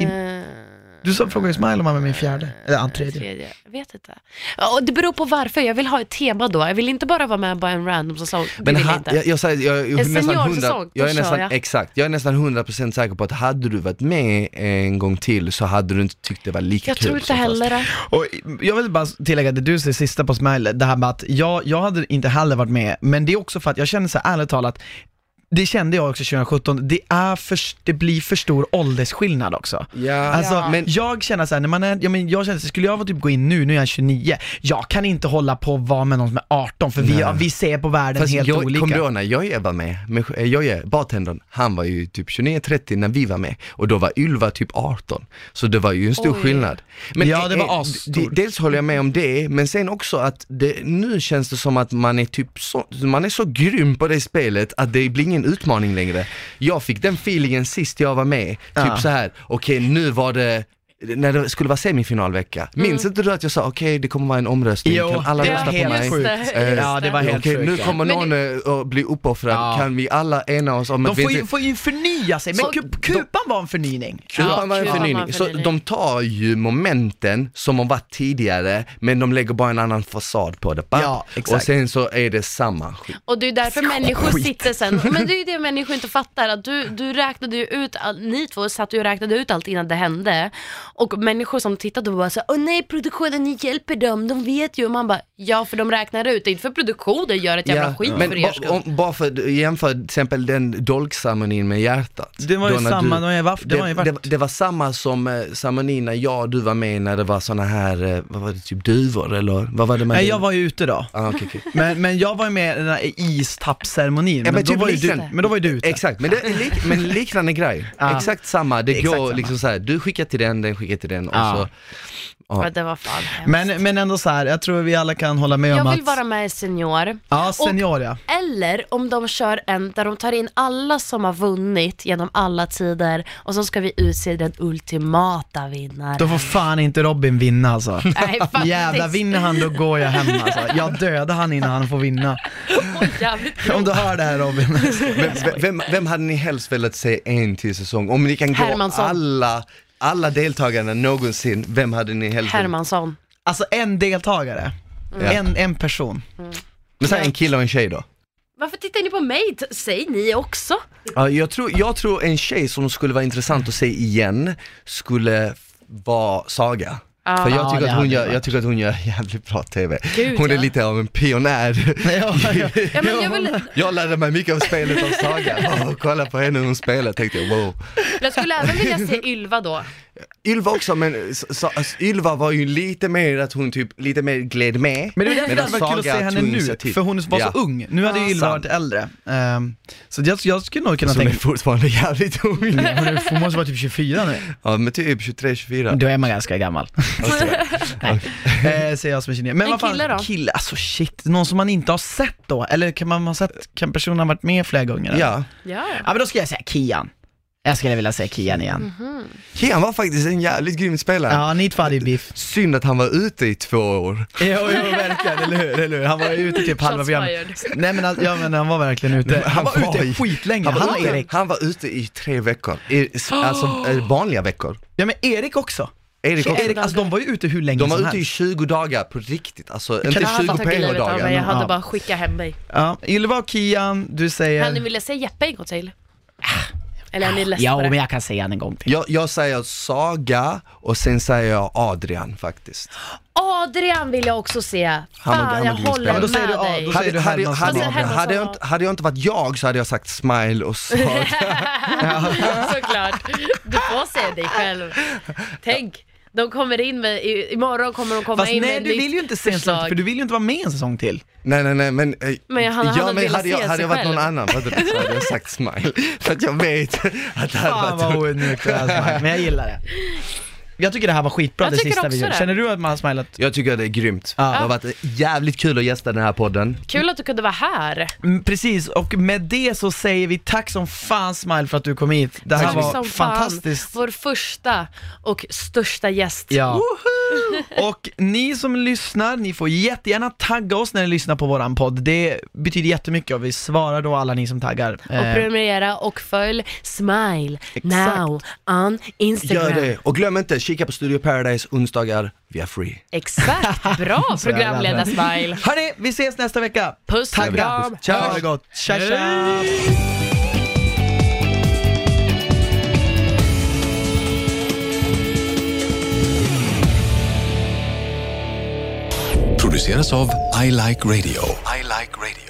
Eh, Du sa, frågade Smile om han var i fjärde, eller an, tredje. tredje. Jag vet inte. Och det beror på varför, jag vill ha ett tema då. Jag vill inte bara vara med på en random säsong. Det Men vill jag ha, inte. jag, jag, jag, jag, En nästan seniorsäsong, hundra, då jag är nästan, jag. exakt, jag är nästan 100% säker på att hade du varit med en gång till så hade du inte tyckt det var lika jag kul tror inte som heller det. Och jag vill bara tillägga det du säger sista på Smile, det här med att jag, jag hade inte heller varit med, men det är också för att jag känner så här, ärligt talat, det kände jag också 2017, det, är för, det blir för stor åldersskillnad också. Ja, Alltså, Ja. men jag känner såhär, när man är, ja, men jag känner, skulle jag typ gå in nu, nu är jag 29, jag kan inte hålla på och vara med någon som är 18 för vi, vi ser på världen Fast helt jag, olika. Kommer du ihåg när Jojje var med? med Jojje, bartendern, han var ju typ 29-30 när vi var med och då var Ylva typ 18. Så det var ju en stor Oj. skillnad. Ja, det var asstor. Dels håller jag med om det, men sen också att det, nu känns det som att man är typ så, man är så grym på det spelet att det blir ingen utmaning längre. Jag fick den feelingen sist jag var med, typ Ja. så här. okej nu var det när det skulle vara semifinalvecka, minns inte du att jag sa okej det kommer vara en omröstning, Jo, kan alla rösta på mig? sjukt. Eh, Ja, det var helt Okej, sjukt. nu kommer Men någon eh, att bli uppoffrad, Ja. kan vi alla ena oss om De att vi får ju, inte... får ju förnya sig, men Så- kup, kupan var en förnyning. Kupan Ja, var en förnyning. Så de tar ju momenten som har varit tidigare, men de lägger bara en annan fasad på det. Ja, exakt. Och sen så är det samma skit. Och det är därför människor Skit. sitter sen, men det är ju det människor inte fattar, att du, du räknade ju ut, all, ni två satt ju och räknade ut allt innan det hände. Och människor som tittade var så åh nej produktionen, ni hjälper dem, de vet ju. Och man bara, ja för de räknar ut, det är inte för produktionen gör ett jävla skit men för er skull. om, bara för att jämföra till exempel den dolkceremonin med hjärtat. Det var ju Då när samma, det var ju vaff- det var ju det, det, var samma som eh, ceremonin när jag och du var med när det var såna här, eh, vad var det, typ duvor eller vad var det man Nej, jag var ju ute då. Ah, okej, okej. Men, men jag var ju med i den där istappceremonin, men, men då typ var ju du, liknande. men då var ju du ute. Exakt, men, det är lik, men liknande grej. Ja. Exakt samma, det Exakt går samma. liksom så här, du skickar till den, den skickar vilket är den och Ja. så, Ja, det var fan hemskt. Men, men ändå så här, jag tror vi alla kan hålla med om Jag vill att... vara med i Senior. Ja, senior ja. Eller om de kör en där de tar in alla som har vunnit genom alla tider och så ska vi utse den ultimata vinnaren. Då får fan inte Robin vinna alltså. Nej, faktiskt. Jävlar, vinner han då går jag hem alltså. Jag dödar han innan han får vinna. Jävligt Om du hör det här Robin. vem, vem, vem hade ni helst velat se en till säsong? Om ni kan gå Hermansson. alla, alla deltagarna någonsin, vem hade ni helst Hermansson. Alltså en deltagare, Ja. en, en person. Men säg en kille och en tjej då? Varför tittar ni på mig? T- Säg ni också. Ja, jag, tror, jag tror en tjej som skulle vara intressant att se igen skulle vara Saga. Ja. För jag Ja, tycker, att hon gör, jag tycker att hon gör jävligt bra TV. Gud, hon är ja. lite av en pionjär. Ja, ja. Ja, men jag, vill, Jag lärde mig mycket av spelet av Saga. Och kolla på henne när hon spelar tänkte jag wow. jag skulle även vilja se Ylva då. Ylva också, men så, så, alltså, Ylva var ju lite mer att hon typ, lite mer gled med. Men det är därför det varit kul att se henne nu, initiativ. för hon var Ja. så ung. Nu hade ju Ja. Ylva Sant. varit äldre. Ehm, så jag, jag skulle nog kunna är tänka fortfarande jävligt ung. hon, är, hon måste vara typ 24 nu. Ja men typ 23-24. Då är man ganska gammal. Nej, eh, säger jag som är kinesisk. Men En vad fan, kille då? Kille, alltså shit, någon som man inte har sett då? Eller kan man ha sett, kan personen ha varit med flera gånger? eller? Ja, Ja. Ja men då ska jag säga Kian. Jag skulle vilja säga Kian igen. Kian var faktiskt en jävligt grym spelare. Ja, Need Adi Beef. Synd att han var ute i två år. Jo, jo verkligen, eller hur? Eller hur? Han var ju ute typ halva Shots programmet. fired. Nej men, alltså, ja, men han var verkligen ute. Han var ute i- skitlänge, han, han, och ute, Erik. han var ute i tre veckor, I, alltså eh, vanliga veckor. Ja men Erik också. Erik också. Erik, alltså de var ju ute hur länge De var som ute i helst. 20 dagar på riktigt, alltså kan inte det 20 Tagit livet av mig, jag hade Ja. bara skickat hem dig. Ja, Ylva och Kian, du Hade ni säger... velat se Jeppe en gång till? Eller är ni ledsna Ja på det? men jag kan säga han en gång till. Jag, jag säger Saga och sen säger jag Adrian faktiskt. Adrian vill jag också se. Han Fan, gammal jag inspelare. håller Men då säger med du, ja, dig. då säger du hade, Hermansson. hade, Alltså, Hermansson hade, jag inte, hade jag inte varit jag så hade jag sagt Smile och Saga. Såklart. Du får se dig själv. Tänk, de kommer in med, i, imorgon kommer de komma Fast in nej med du ett vill ju inte se en säsong förslag. för du vill ju inte vara med en säsong till. nej nej nej men, eh, Men han- ja, hade men velat hade jag, se hade sig jag varit någon själv. annan fattar du, så hade jag sagt Smile. För att jag vet att det hade Fan varit vad oödmjukt det här, men jag gillar det. Jag tycker det här var skitbra Jag det sista vi gjorde. Känner du att man har smilat? Jag tycker att det är grymt. Ja. Det har varit jävligt kul att gästa den här podden. Kul att du kunde vara här. Mm, precis, och med det så säger vi tack som fan Smile för att du kom hit. Det här Tack var som fan. fantastiskt. Vår första och största gäst. Ja. Och ni som lyssnar, ni får jättegärna tagga oss när ni lyssnar på våran podd. Det betyder jättemycket och vi svarar då alla ni som taggar. Och Eh, prenumerera och följ Smile now on Instagram. Gör det. Och glöm inte, kika på Studio Paradise onsdagar via free. Exakt, bra programledare Smile. Hörni, vi ses nästa vecka! Puss och kram. Ciao! Ha det gott! Tja tja! produceras av I Like Radio. I like radio.